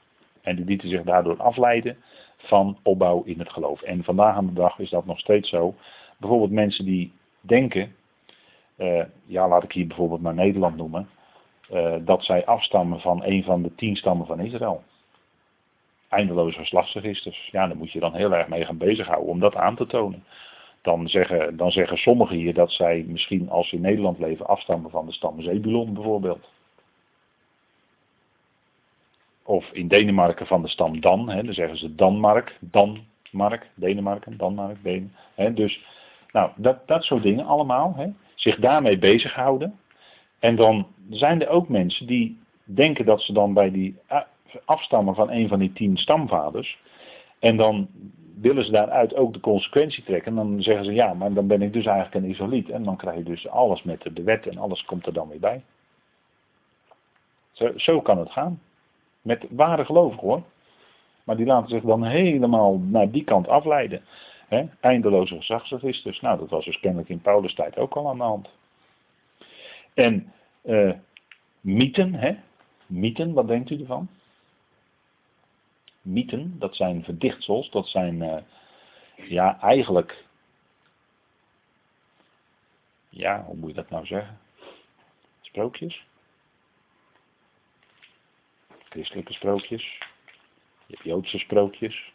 En die lieten zich daardoor afleiden van opbouw in het geloof. En vandaag aan de dag is dat nog steeds zo. Bijvoorbeeld mensen die denken, uh, ja laat ik hier bijvoorbeeld maar Nederland noemen, uh, dat zij afstammen van een van de tien stammen van Israël. Eindeloze geslachtsregisters. Ja, daar moet je dan heel erg mee gaan bezighouden om dat aan te tonen. Dan zeggen, dan zeggen sommigen hier dat zij misschien als ze in Nederland leven afstammen van de stam Zebulon bijvoorbeeld. Of in Denemarken van de stam Dan, hè, dan zeggen ze Danmark, Danmark, Denemarken, Danmark, Den. Hè, dus nou, dat, dat soort dingen allemaal. Hè, zich daarmee bezighouden. En dan zijn er ook mensen die denken dat ze dan bij die afstammen van een van die tien stamvaders. En dan willen ze daaruit ook de consequentie trekken. En dan zeggen ze ja, maar dan ben ik dus eigenlijk een isoliet. En dan krijg je dus alles met de wet en alles komt er dan weer bij. Zo, zo kan het gaan. Met ware gelovigen hoor. Maar die laten zich dan helemaal naar die kant afleiden. Eindeloze gezagsregisters. Nou, dat was dus kennelijk in Paulus tijd ook al aan de hand. En uh, mythen, hè? Mythen, wat denkt u ervan? Mythen, dat zijn verdichtsels, dat zijn uh, ja, eigenlijk. Ja, hoe moet je dat nou zeggen? Sprookjes? Christelijke sprookjes. Je hebt Joodse sprookjes.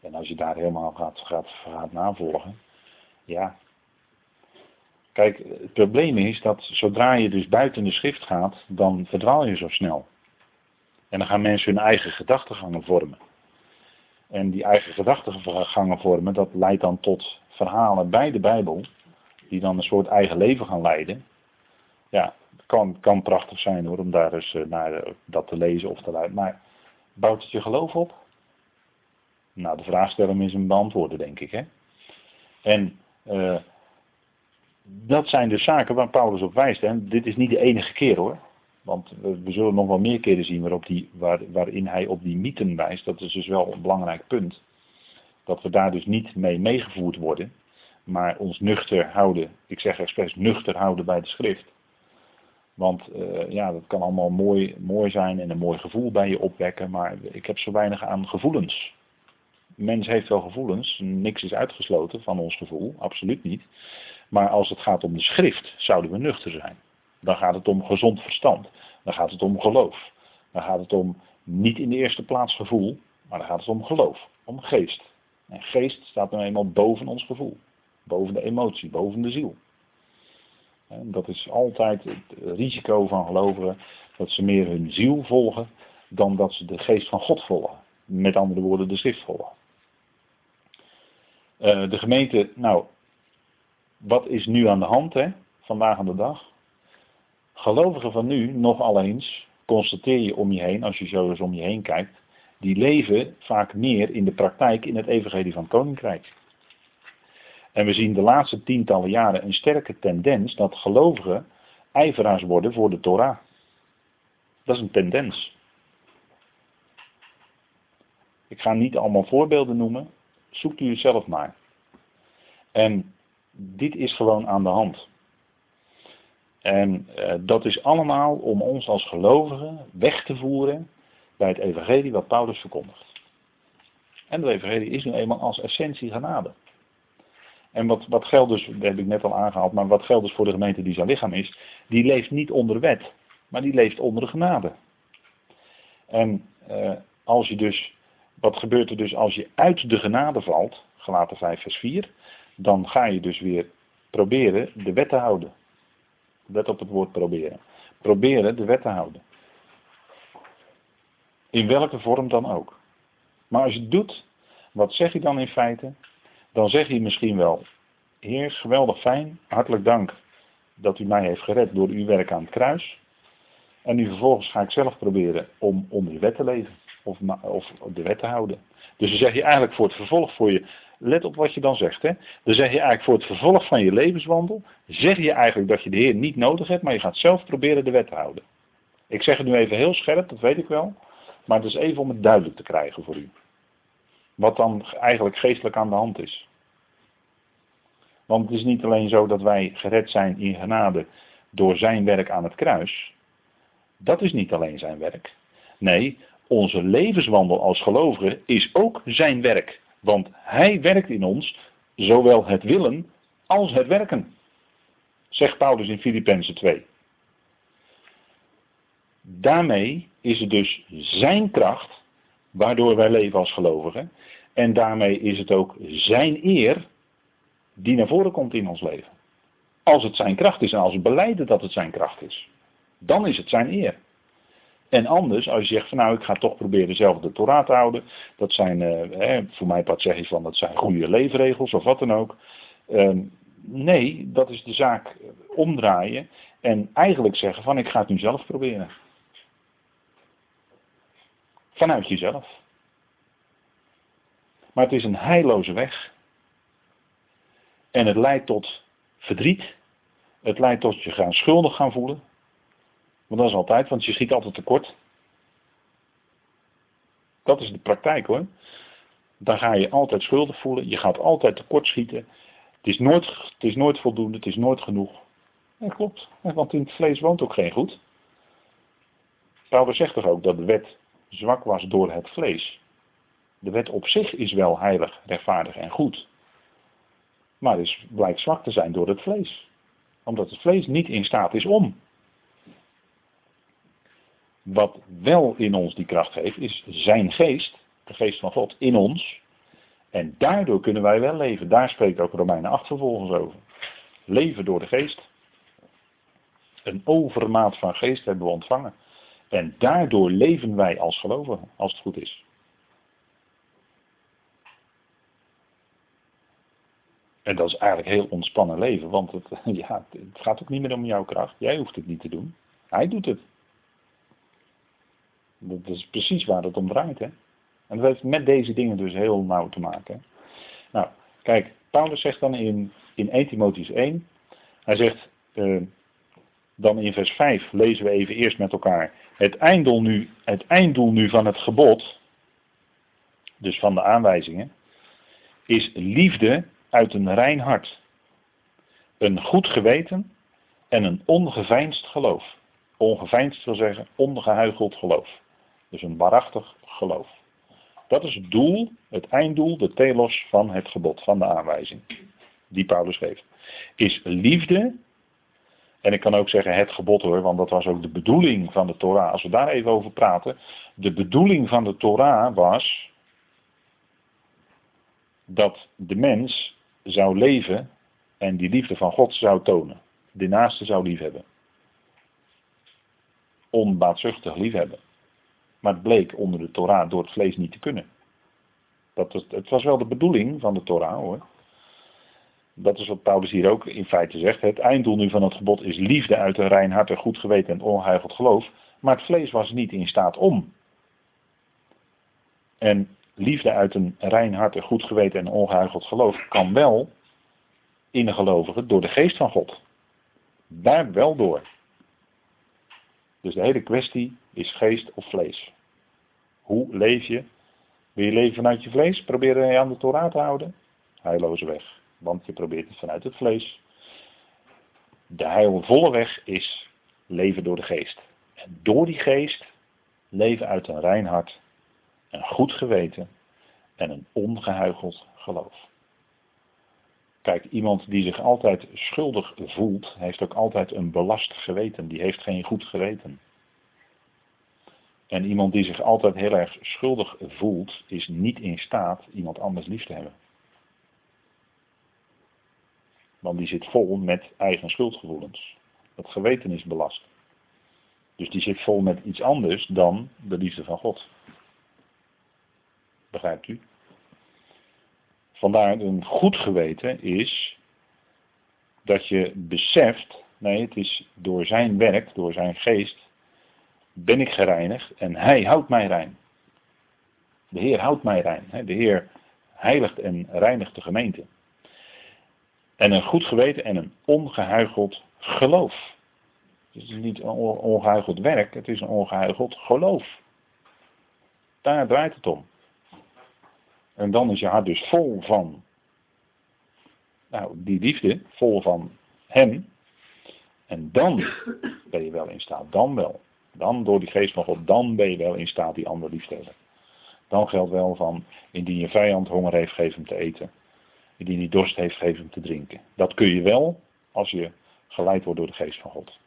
En als je daar helemaal gaat, gaat, gaat navolgen. Ja. Kijk, het probleem is dat zodra je dus buiten de schrift gaat, dan verdwaal je zo snel. En dan gaan mensen hun eigen gedachtegangen vormen. En die eigen gedachtegangen vormen, dat leidt dan tot verhalen bij de Bijbel, die dan een soort eigen leven gaan leiden. Ja, kan, kan prachtig zijn hoor, om daar eens eh, naar eh, dat te lezen of te luisteren. Maar bouwt het je geloof op? Nou, de vraag stellen is een beantwoorden, denk ik. Hè? En uh, dat zijn dus zaken waar Paulus op wijst. En dit is niet de enige keer hoor. Want we, we zullen nog wel meer keren zien waarop die, waar, waarin hij op die mythen wijst. Dat is dus wel een belangrijk punt. Dat we daar dus niet mee meegevoerd worden. Maar ons nuchter houden, ik zeg expres nuchter houden bij de schrift. Want uh, ja, dat kan allemaal mooi, mooi zijn en een mooi gevoel bij je opwekken, maar ik heb zo weinig aan gevoelens. Mens heeft wel gevoelens, niks is uitgesloten van ons gevoel, absoluut niet. Maar als het gaat om de schrift, zouden we nuchter zijn. Dan gaat het om gezond verstand. Dan gaat het om geloof. Dan gaat het om niet in de eerste plaats gevoel, maar dan gaat het om geloof, om geest. En geest staat nou eenmaal boven ons gevoel, boven de emotie, boven de ziel. En dat is altijd het risico van gelovigen, dat ze meer hun ziel volgen dan dat ze de geest van God volgen. Met andere woorden, de schrift volgen. Uh, de gemeente, nou, wat is nu aan de hand, hè, vandaag aan de dag? Gelovigen van nu, nog alleens, constateer je om je heen, als je zo eens om je heen kijkt, die leven vaak meer in de praktijk in het evangelie van het koninkrijk. En we zien de laatste tientallen jaren een sterke tendens dat gelovigen ijveraars worden voor de Torah. Dat is een tendens. Ik ga niet allemaal voorbeelden noemen, zoekt u het zelf maar. En dit is gewoon aan de hand. En uh, dat is allemaal om ons als gelovigen weg te voeren bij het evangelie wat Paulus verkondigt. En het evangelie is nu eenmaal als essentie genade. En wat, wat geldt dus, dat heb ik net al aangehaald, maar wat geldt dus voor de gemeente die zijn lichaam is, die leeft niet onder wet, maar die leeft onder de genade. En uh, als je dus, wat gebeurt er dus als je uit de genade valt, gelaten 5 vers 4, dan ga je dus weer proberen de wet te houden. Let op het woord proberen. Proberen de wet te houden. In welke vorm dan ook. Maar als je het doet, wat zeg je dan in feite? Dan zeg je misschien wel, Heer, geweldig fijn, hartelijk dank dat u mij heeft gered door uw werk aan het kruis. En nu vervolgens ga ik zelf proberen om onder de wet te leven. Of, of de wet te houden. Dus dan zeg je eigenlijk voor het vervolg voor je, let op wat je dan zegt. Hè? Dan zeg je eigenlijk voor het vervolg van je levenswandel, zeg je eigenlijk dat je de Heer niet nodig hebt, maar je gaat zelf proberen de wet te houden. Ik zeg het nu even heel scherp, dat weet ik wel. Maar het is even om het duidelijk te krijgen voor u. Wat dan eigenlijk geestelijk aan de hand is. Want het is niet alleen zo dat wij gered zijn in genade door zijn werk aan het kruis. Dat is niet alleen zijn werk. Nee, onze levenswandel als gelovigen is ook zijn werk. Want hij werkt in ons zowel het willen als het werken. Zegt Paulus in Filippenzen 2. Daarmee is het dus zijn kracht waardoor wij leven als gelovigen. En daarmee is het ook zijn eer die naar voren komt in ons leven. Als het zijn kracht is en als we beleiden dat het zijn kracht is, dan is het zijn eer. En anders, als je zegt van nou ik ga toch proberen zelf de Torah te houden, dat zijn, uh, voor mij part zeg je van dat zijn goede leefregels of wat dan ook. Uh, nee, dat is de zaak omdraaien en eigenlijk zeggen van ik ga het nu zelf proberen. Vanuit jezelf. Maar het is een heilloze weg. En het leidt tot verdriet. Het leidt tot je gaan schuldig gaan voelen. Want dat is altijd, want je schiet altijd tekort. Dat is de praktijk hoor. Dan ga je altijd schuldig voelen. Je gaat altijd tekort schieten. Het is nooit, het is nooit voldoende. Het is nooit genoeg. Ja, klopt. Want in het vlees woont ook geen goed. Paulus zegt toch ook dat de wet zwak was door het vlees. De wet op zich is wel heilig, rechtvaardig en goed. Maar is, blijkt zwak te zijn door het vlees. Omdat het vlees niet in staat is om. Wat wel in ons die kracht geeft, is zijn geest, de geest van God, in ons. En daardoor kunnen wij wel leven. Daar spreekt ook Romeinen 8 vervolgens over. Leven door de geest. Een overmaat van geest hebben we ontvangen. En daardoor leven wij als gelovigen, als het goed is. En dat is eigenlijk heel ontspannen leven, want het, ja, het gaat ook niet meer om jouw kracht. Jij hoeft het niet te doen. Hij doet het. Dat is precies waar het om draait. Hè? En dat heeft met deze dingen dus heel nauw te maken. Nou, kijk, Paulus zegt dan in, in 1 Timotheus 1, hij zegt, uh, dan in vers 5 lezen we even eerst met elkaar, het einddoel nu, het einddoel nu van het gebod, dus van de aanwijzingen, is liefde uit een rein hart, een goed geweten en een ongeveinsd geloof. Ongeveinsd wil zeggen ongehuigeld geloof. Dus een waarachtig geloof. Dat is het doel, het einddoel, de telos van het gebod, van de aanwijzing. die Paulus geeft, is liefde. En ik kan ook zeggen het gebod hoor, want dat was ook de bedoeling van de Torah. Als we daar even over praten. De bedoeling van de Torah was dat de mens zou leven en die liefde van God zou tonen. De naaste zou liefhebben. Onbaatzuchtig liefhebben. Maar het bleek onder de Torah door het vlees niet te kunnen. Dat het was wel de bedoeling van de Torah hoor. Dat is wat Paulus hier ook in feite zegt. Het einddoel nu van het gebod is liefde uit een rein hart, een goed geweten en onheugeld geloof. Maar het vlees was niet in staat om. En liefde uit een rein hart, een goed geweten en ongehuicheld geloof kan wel in een gelovige door de geest van God. Daar wel door. Dus de hele kwestie is geest of vlees. Hoe leef je? Wil je leven vanuit je vlees? Probeer je aan de Torah te houden? Heilloze weg. Want je probeert het vanuit het vlees. De heilvolle weg is leven door de geest. En door die geest leven uit een rein hart, een goed geweten en een ongehuigeld geloof. Kijk, iemand die zich altijd schuldig voelt, heeft ook altijd een belast geweten. Die heeft geen goed geweten. En iemand die zich altijd heel erg schuldig voelt, is niet in staat iemand anders lief te hebben. Want die zit vol met eigen schuldgevoelens. Dat geweten is belast. Dus die zit vol met iets anders dan de liefde van God. Begrijpt u? Vandaar een goed geweten is dat je beseft, nee, het is door zijn werk, door zijn geest, ben ik gereinigd en hij houdt mij rein. De Heer houdt mij rein. De Heer heiligt en reinigt de gemeente. En een goed geweten en een ongehuigeld geloof. Het is niet een ongehuigeld werk, het is een ongehuigeld geloof. Daar draait het om. En dan is je hart dus vol van nou, die liefde, vol van hem. En dan ben je wel in staat, dan wel. Dan door die geest van God, dan ben je wel in staat die ander lief te hebben. Dan geldt wel van, indien je vijand honger heeft, geef hem te eten. Indien hij dorst heeft, geef hem te drinken. Dat kun je wel als je geleid wordt door de geest van God.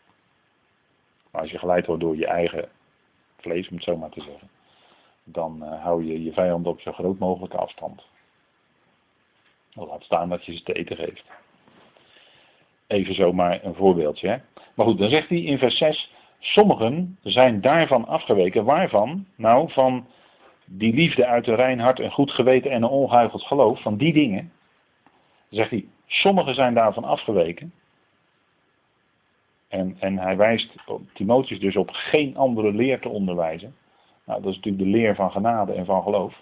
Maar als je geleid wordt door je eigen vlees, om het zo maar te zeggen dan uh, hou je je vijand op zo groot mogelijke afstand. Laat staan dat je ze te eten geeft. Even zomaar een voorbeeldje. Hè? Maar goed, dan zegt hij in vers 6, sommigen zijn daarvan afgeweken. Waarvan? Nou, van die liefde uit een rein hart, een goed geweten en een ongehuigeld geloof, van die dingen. Zegt hij, sommigen zijn daarvan afgeweken. En, en hij wijst Timotheus dus op geen andere leer te onderwijzen. Nou, dat is natuurlijk de leer van genade en van geloof.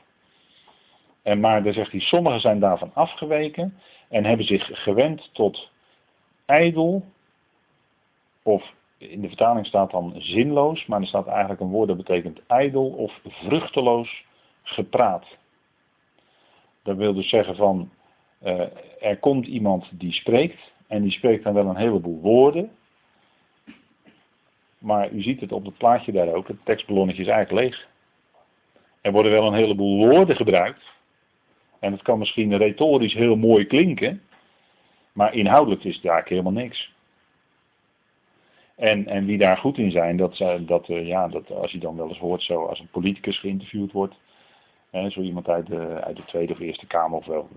En maar dan zegt hij, sommigen zijn daarvan afgeweken en hebben zich gewend tot ijdel, of in de vertaling staat dan zinloos, maar er staat eigenlijk een woord dat betekent ijdel of vruchteloos gepraat. Dat wil dus zeggen van, uh, er komt iemand die spreekt en die spreekt dan wel een heleboel woorden, maar u ziet het op het plaatje daar ook, het tekstballonnetje is eigenlijk leeg. Er worden wel een heleboel woorden gebruikt. En het kan misschien retorisch heel mooi klinken. Maar inhoudelijk is het eigenlijk helemaal niks. En, en wie daar goed in zijn, dat, dat, eh, ja, dat als je dan wel eens hoort zo, als een politicus geïnterviewd wordt, zo iemand uit de, uit de Tweede of Eerste Kamer, of wel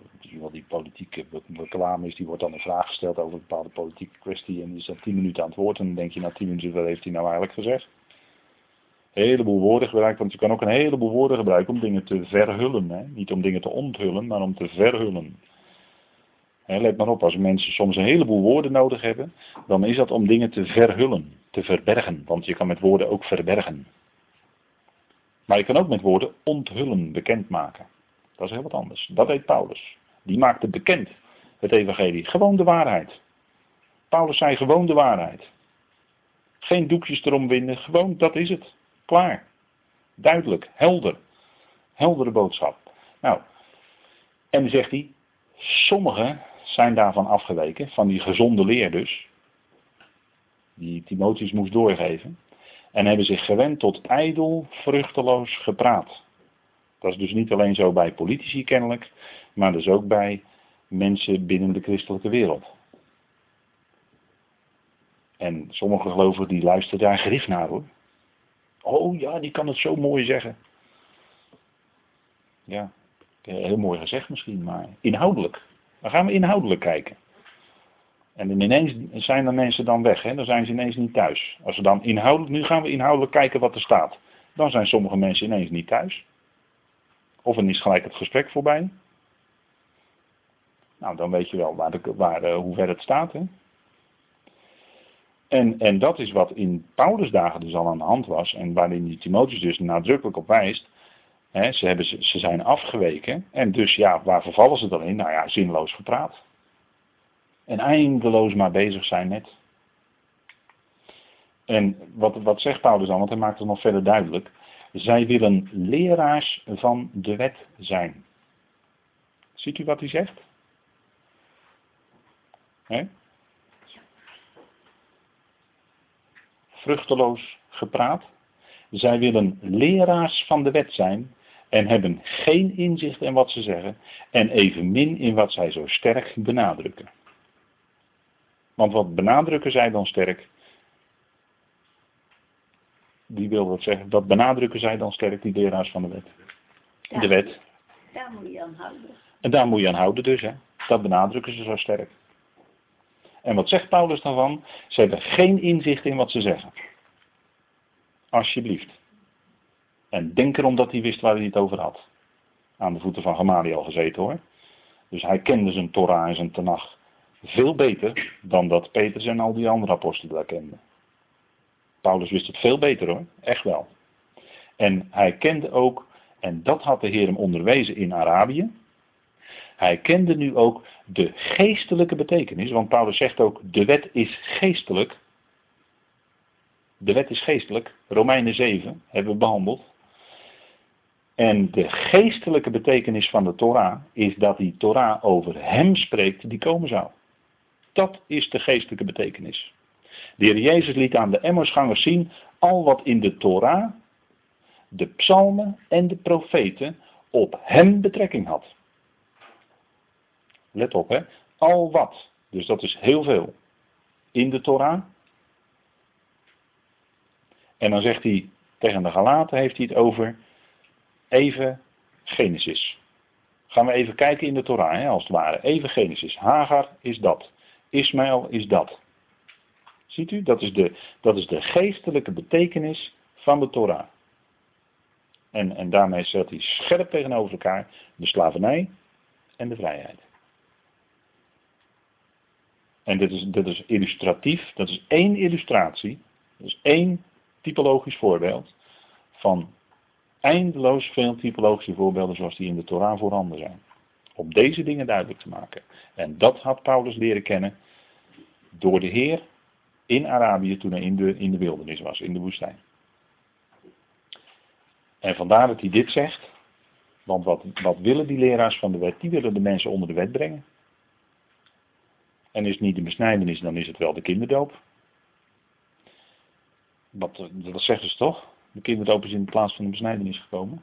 die politiek reclame is, die wordt dan een vraag gesteld over een bepaalde politieke kwestie en die is dan tien minuten aan het woord en dan denk je na tien minuten, wat heeft hij nou eigenlijk gezegd? Een heleboel woorden gebruikt, want je kan ook een heleboel woorden gebruiken om dingen te verhullen. Niet om dingen te onthullen, maar om te verhullen. let maar op, als mensen soms een heleboel woorden nodig hebben, dan is dat om dingen te verhullen, te verbergen. Want je kan met woorden ook verbergen. Maar je kan ook met woorden onthullen, bekendmaken. Dat is heel wat anders. Dat deed Paulus. Die maakte bekend het evangelie. Gewoon de waarheid. Paulus zei gewoon de waarheid. Geen doekjes erom winden, gewoon dat is het. Klaar. Duidelijk, helder. Heldere boodschap. Nou, en zegt hij, sommigen zijn daarvan afgeweken, van die gezonde leer dus, die Timotheus moest doorgeven. En hebben zich gewend tot ijdel, vruchteloos gepraat. Dat is dus niet alleen zo bij politici kennelijk, maar dus ook bij mensen binnen de christelijke wereld. En sommige gelovigen die luisteren daar gericht naar hoor. Oh ja, die kan het zo mooi zeggen. Ja, heel mooi gezegd misschien, maar inhoudelijk. Dan gaan we inhoudelijk kijken. En ineens zijn de mensen dan weg, hè? dan zijn ze ineens niet thuis. Als we dan inhoudelijk, nu gaan we inhoudelijk kijken wat er staat. Dan zijn sommige mensen ineens niet thuis. Of er is gelijk het gesprek voorbij. Nou, dan weet je wel waar de, waar, uh, hoe ver het staat. Hè? En, en dat is wat in Paulus' dagen dus al aan de hand was. En waarin die Timotheus dus nadrukkelijk op wijst. Hè, ze, hebben, ze zijn afgeweken. En dus ja, waar vervallen ze dan in? Nou ja, zinloos gepraat. En eindeloos maar bezig zijn met. En wat, wat zegt Paulus dan? Want hij maakt het nog verder duidelijk. Zij willen leraars van de wet zijn. Ziet u wat hij zegt? He? Vruchteloos gepraat. Zij willen leraars van de wet zijn en hebben geen inzicht in wat ze zeggen en evenmin in wat zij zo sterk benadrukken. Want wat benadrukken zij dan sterk? Die wil dat zeggen. Dat benadrukken zij dan sterk, die leraars van de wet. de wet. Daar moet je aan houden. En daar moet je aan houden dus. Hè. Dat benadrukken ze zo sterk. En wat zegt Paulus dan van? Ze hebben geen inzicht in wat ze zeggen. Alsjeblieft. En denk erom dat hij wist waar hij het over had. Aan de voeten van Gamaliel gezeten hoor. Dus hij kende zijn Torah en zijn Tanach veel beter dan dat Petrus en al die andere apostelen daar kenden. Paulus wist het veel beter hoor, echt wel. En hij kende ook, en dat had de Heer hem onderwezen in Arabië, hij kende nu ook de geestelijke betekenis, want Paulus zegt ook, de wet is geestelijk. De wet is geestelijk, Romeinen 7 hebben we behandeld. En de geestelijke betekenis van de Torah is dat die Torah over hem spreekt die komen zou. Dat is de geestelijke betekenis. De Heer Jezus liet aan de Emmersgangers zien al wat in de Torah, de psalmen en de profeten op hem betrekking had. Let op, hè. Al wat. Dus dat is heel veel. In de Torah. En dan zegt hij tegen de Galaten, heeft hij het over even Genesis. Gaan we even kijken in de Torah, hè, als het ware. Even Genesis. Hagar is dat. Ismaël is dat. Ziet u, dat is, de, dat is de geestelijke betekenis van de Torah. En, en daarmee zet hij scherp tegenover elkaar de slavernij en de vrijheid. En dit is, dit is illustratief, dat is één illustratie, dat is één typologisch voorbeeld van eindeloos veel typologische voorbeelden zoals die in de Torah voorhanden zijn. Om deze dingen duidelijk te maken. En dat had Paulus leren kennen door de Heer in Arabië toen hij in de, in de wildernis was, in de woestijn. En vandaar dat hij dit zegt. Want wat, wat willen die leraars van de wet? Die willen de mensen onder de wet brengen. En is het niet de besnijdenis, dan is het wel de kinderdoop. Wat, dat zeggen ze toch? De kinderdoop is in plaats van de besnijdenis gekomen.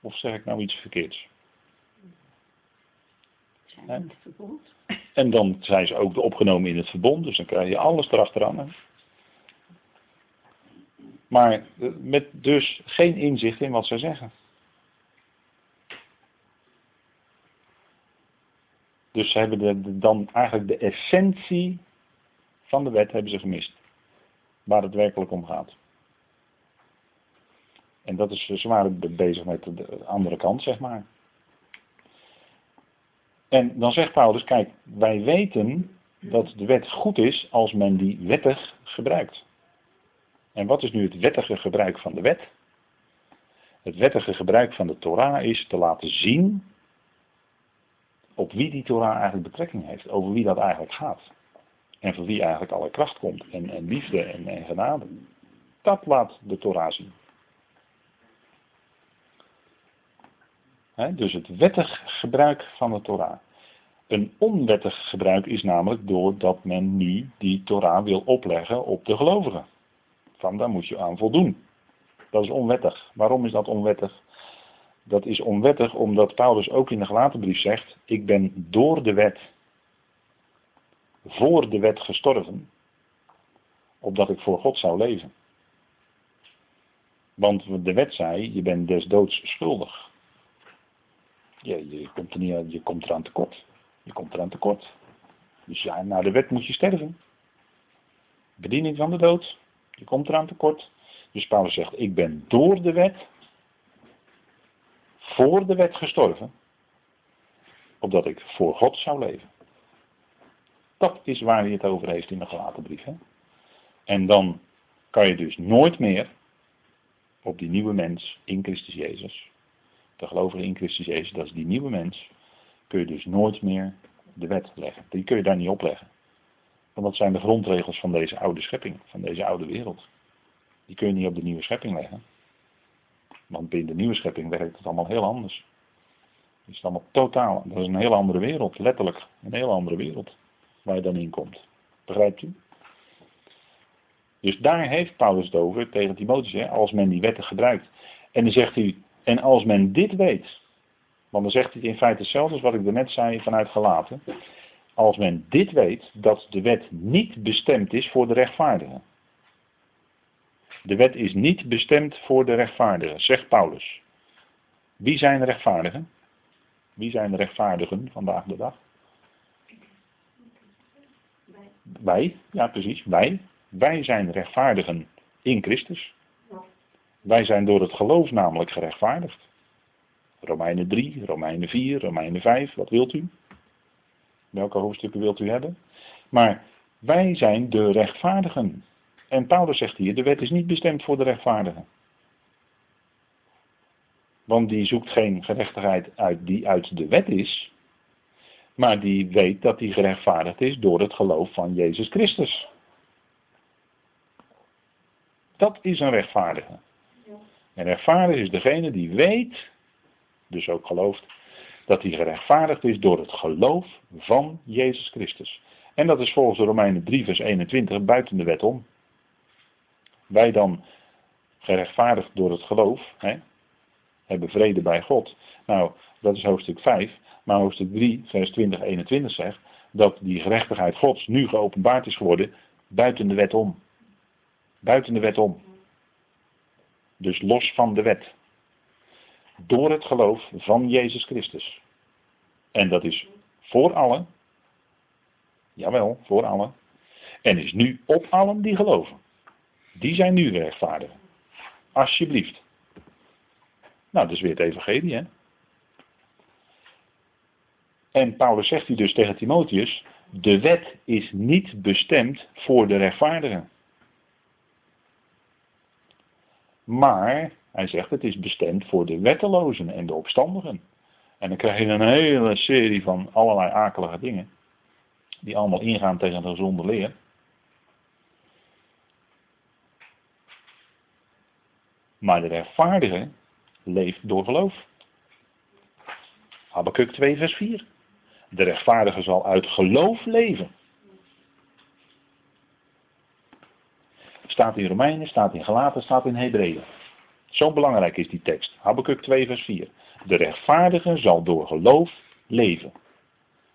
Of zeg ik nou iets verkeerds? Zijn in het verbond. En dan zijn ze ook opgenomen in het verbond, dus dan krijg je alles erachteraan. Maar eh, met dus geen inzicht in wat zij zeggen. Dus ze hebben de, dan eigenlijk de essentie van de wet hebben ze gemist. Waar het werkelijk om gaat. En dat is, ze waren bezig met de andere kant, zeg maar. En dan zegt Paulus, kijk, wij weten dat de wet goed is als men die wettig gebruikt. En wat is nu het wettige gebruik van de wet? Het wettige gebruik van de Torah is te laten zien op wie die Torah eigenlijk betrekking heeft, over wie dat eigenlijk gaat. En voor wie eigenlijk alle kracht komt en, en liefde en, en genade. Dat laat de Torah zien. Dus het wettig gebruik van de Torah. Een onwettig gebruik is namelijk doordat men niet die Torah wil opleggen op de gelovigen. Van daar moet je aan voldoen. Dat is onwettig. Waarom is dat onwettig? dat is onwettig omdat Paulus ook in de gelatenbrief zegt, ik ben door de wet, voor de wet gestorven, opdat ik voor God zou leven. Want de wet zei, je bent des doods schuldig. Je, je, komt er niet, komt eraan tekort. Je komt eraan tekort. Dus ja, naar de wet moet je sterven. Bediening van de dood. Je komt eraan tekort. Dus Paulus zegt, ik ben door de wet, voor de wet gestorven, opdat ik voor God zou leven. Dat is waar hij het over heeft in de gelaten brief. Hè? En dan kan je dus nooit meer op die nieuwe mens in Christus Jezus, de gelovige in Christus Jezus, dat is die nieuwe mens, kun je dus nooit meer de wet leggen. Die kun je daar niet opleggen. Want dat zijn de grondregels van deze oude schepping, van deze oude wereld. Die kun je niet op de nieuwe schepping leggen. Want binnen de nieuwe schepping werkt het allemaal heel anders. Het is allemaal totaal, dat is een hele andere wereld, letterlijk. Een hele andere wereld waar je dan in komt. Begrijpt u? Dus daar heeft Paulus het over tegen Timotheus, hè, als men die wetten gebruikt. En dan zegt hij, en als men dit weet, want dan zegt hij in feite hetzelfde als wat ik net zei vanuit gelaten. Als men dit weet, dat de wet niet bestemd is voor de rechtvaardigen. De wet is niet bestemd voor de rechtvaardigen, zegt Paulus. Wie zijn de rechtvaardigen? Wie zijn de rechtvaardigen vandaag de dag? Wij, ja precies, wij. Wij zijn rechtvaardigen in Christus. Wij zijn door het geloof namelijk gerechtvaardigd. Romeinen 3, Romeinen 4, Romeinen 5, wat wilt u? Welke hoofdstukken wilt u hebben? Maar wij zijn de rechtvaardigen. En Paulus zegt hier, de wet is niet bestemd voor de rechtvaardigen. Want die zoekt geen gerechtigheid uit die uit de wet is, maar die weet dat die gerechtvaardigd is door het geloof van Jezus Christus. Dat is een rechtvaardige. En rechtvaardig is degene die weet, dus ook gelooft, dat hij gerechtvaardigd is door het geloof van Jezus Christus. En dat is volgens de Romeinen 3 vers 21 buiten de wet om. Wij dan gerechtvaardigd door het geloof, hè, hebben vrede bij God. Nou, dat is hoofdstuk 5. Maar hoofdstuk 3, vers 20, 21 zegt dat die gerechtigheid Gods nu geopenbaard is geworden buiten de wet om. Buiten de wet om. Dus los van de wet. Door het geloof van Jezus Christus. En dat is voor allen. Jawel, voor allen. En is nu op allen die geloven. Die zijn nu rechtvaardig. Alsjeblieft. Nou, dat is weer het evangelie, hè. En Paulus zegt hier dus tegen Timotheus, de wet is niet bestemd voor de rechtvaardigen. Maar, hij zegt, het is bestemd voor de wettelozen en de opstandigen. En dan krijg je een hele serie van allerlei akelige dingen. Die allemaal ingaan tegen de gezonde leer. Maar de rechtvaardige leeft door geloof. Habakkuk 2 vers 4. De rechtvaardige zal uit geloof leven. Staat in Romeinen, staat in Galaten, staat in Hebreeën. Zo belangrijk is die tekst. Habakkuk 2 vers 4. De rechtvaardige zal door geloof leven.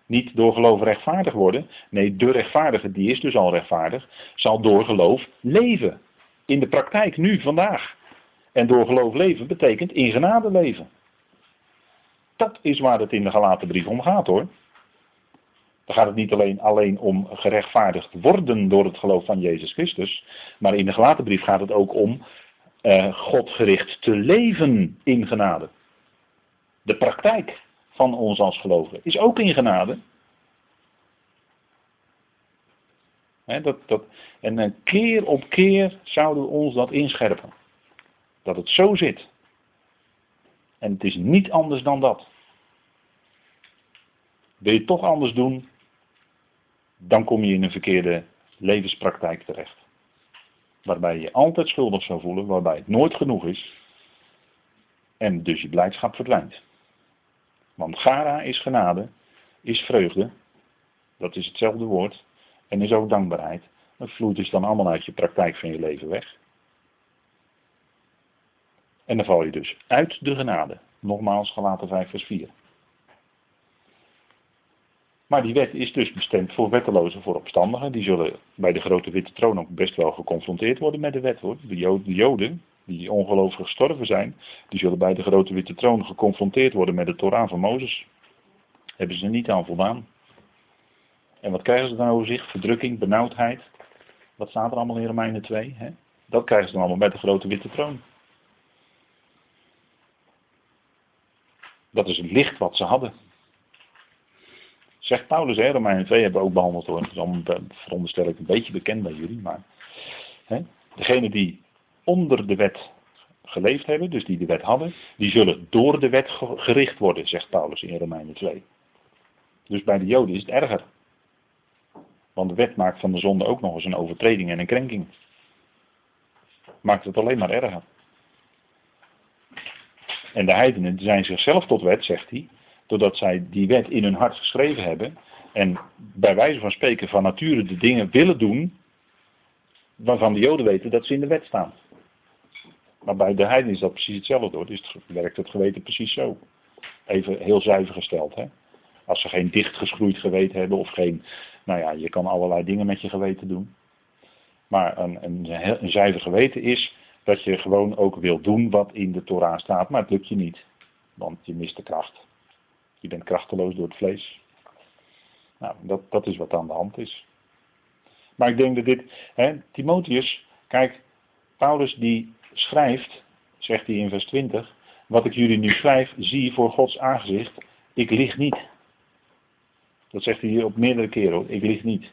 Niet door geloof rechtvaardig worden. Nee, de rechtvaardige, die is dus al rechtvaardig, zal door geloof leven. In de praktijk, nu, vandaag. En door geloof leven betekent in genade leven. Dat is waar het in de gelaten brief om gaat hoor. Dan gaat het niet alleen, alleen om gerechtvaardigd worden door het geloof van Jezus Christus. Maar in de gelaten brief gaat het ook om uh, Godgericht te leven in genade. De praktijk van ons als gelovigen is ook in genade. dat, dat, en keer op keer zouden we ons dat inscherpen. Dat het zo zit. En het is niet anders dan dat. Wil je het toch anders doen, dan kom je in een verkeerde levenspraktijk terecht. Waarbij je altijd schuldig zou voelen, waarbij het nooit genoeg is. En dus je blijdschap verdwijnt. Want gara is genade, is vreugde, dat is hetzelfde woord, en is ook dankbaarheid. Dat vloeit dus dan allemaal uit je praktijk van je leven weg. En dan val je dus uit de genade. Nogmaals, gelaten 5 vers 4. Maar die wet is dus bestemd voor wettelozen, voor opstandigen. Die zullen bij de grote witte troon ook best wel geconfronteerd worden met de wet hoor. De Joden, de Joden die ongelovig gestorven zijn, die zullen bij de grote witte troon geconfronteerd worden met de Torah van Mozes. Hebben ze er niet aan voldaan. En wat krijgen ze dan over zich? Verdrukking, benauwdheid. Wat staat er allemaal in Romeinen 2? Hè? Dat krijgen ze dan allemaal bij de grote witte troon. Dat is het licht wat ze hadden. Zegt Paulus, hè, Romeinen 2 hebben we ook behandeld hoor. Dat is veronderstel ik, een beetje bekend bij jullie. Maar hè, degene die onder de wet geleefd hebben, dus die de wet hadden, die zullen door de wet gericht worden, zegt Paulus in Romeinen 2. Dus bij de Joden is het erger. Want de wet maakt van de zonde ook nog eens een overtreding en een krenking. Maakt het alleen maar erger. En de heidenen zijn zichzelf tot wet, zegt hij, doordat zij die wet in hun hart geschreven hebben en bij wijze van spreken van nature de dingen willen doen waarvan de Joden weten dat ze in de wet staan. Maar bij de heidenen is dat precies hetzelfde hoor. Dus werkt het geweten precies zo. Even heel zuiver gesteld. Hè? Als ze geen dichtgeschroeid geweten hebben of geen, nou ja, je kan allerlei dingen met je geweten doen. Maar een, een, een zuiver geweten is dat je gewoon ook wil doen wat in de Torah staat, maar het lukt je niet. Want je mist de kracht. Je bent krachteloos door het vlees. Nou, dat, dat is wat aan de hand is. Maar ik denk dat dit, hè, Timotheus, kijk, Paulus die schrijft, zegt hij in vers 20, wat ik jullie nu schrijf, zie voor Gods aangezicht, ik lig niet. Dat zegt hij hier op meerdere keren, ik lig niet.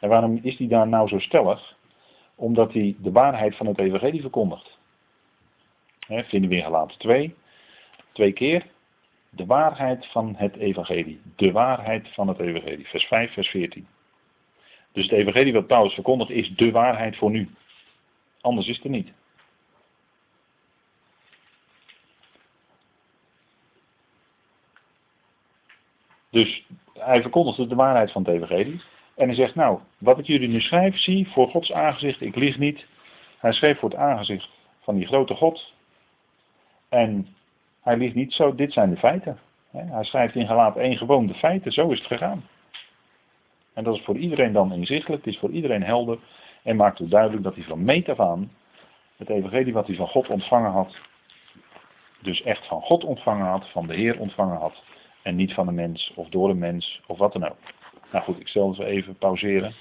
En waarom is hij daar nou zo stellig? Omdat hij de waarheid van het evangelie verkondigt. He, vinden we in Galaten 2, twee keer. De waarheid van het evangelie. De waarheid van het evangelie. Vers 5, vers 14. Dus het evangelie wat Paulus verkondigt is de waarheid voor nu. Anders is het er niet. Dus hij verkondigt de waarheid van het evangelie. En hij zegt, nou, wat ik jullie nu schrijf, zie voor Gods aangezicht, ik lieg niet. Hij schreef voor het aangezicht van die grote God. En hij liegt niet zo, dit zijn de feiten. Hij schrijft in gelaat één gewoon de feiten, zo is het gegaan. En dat is voor iedereen dan inzichtelijk, het is voor iedereen helder. En maakt het duidelijk dat hij van meet af aan het evangelie wat hij van God ontvangen had, dus echt van God ontvangen had, van de Heer ontvangen had. En niet van een mens of door een mens of wat dan ook. Nou goed, ik het even pauzeren.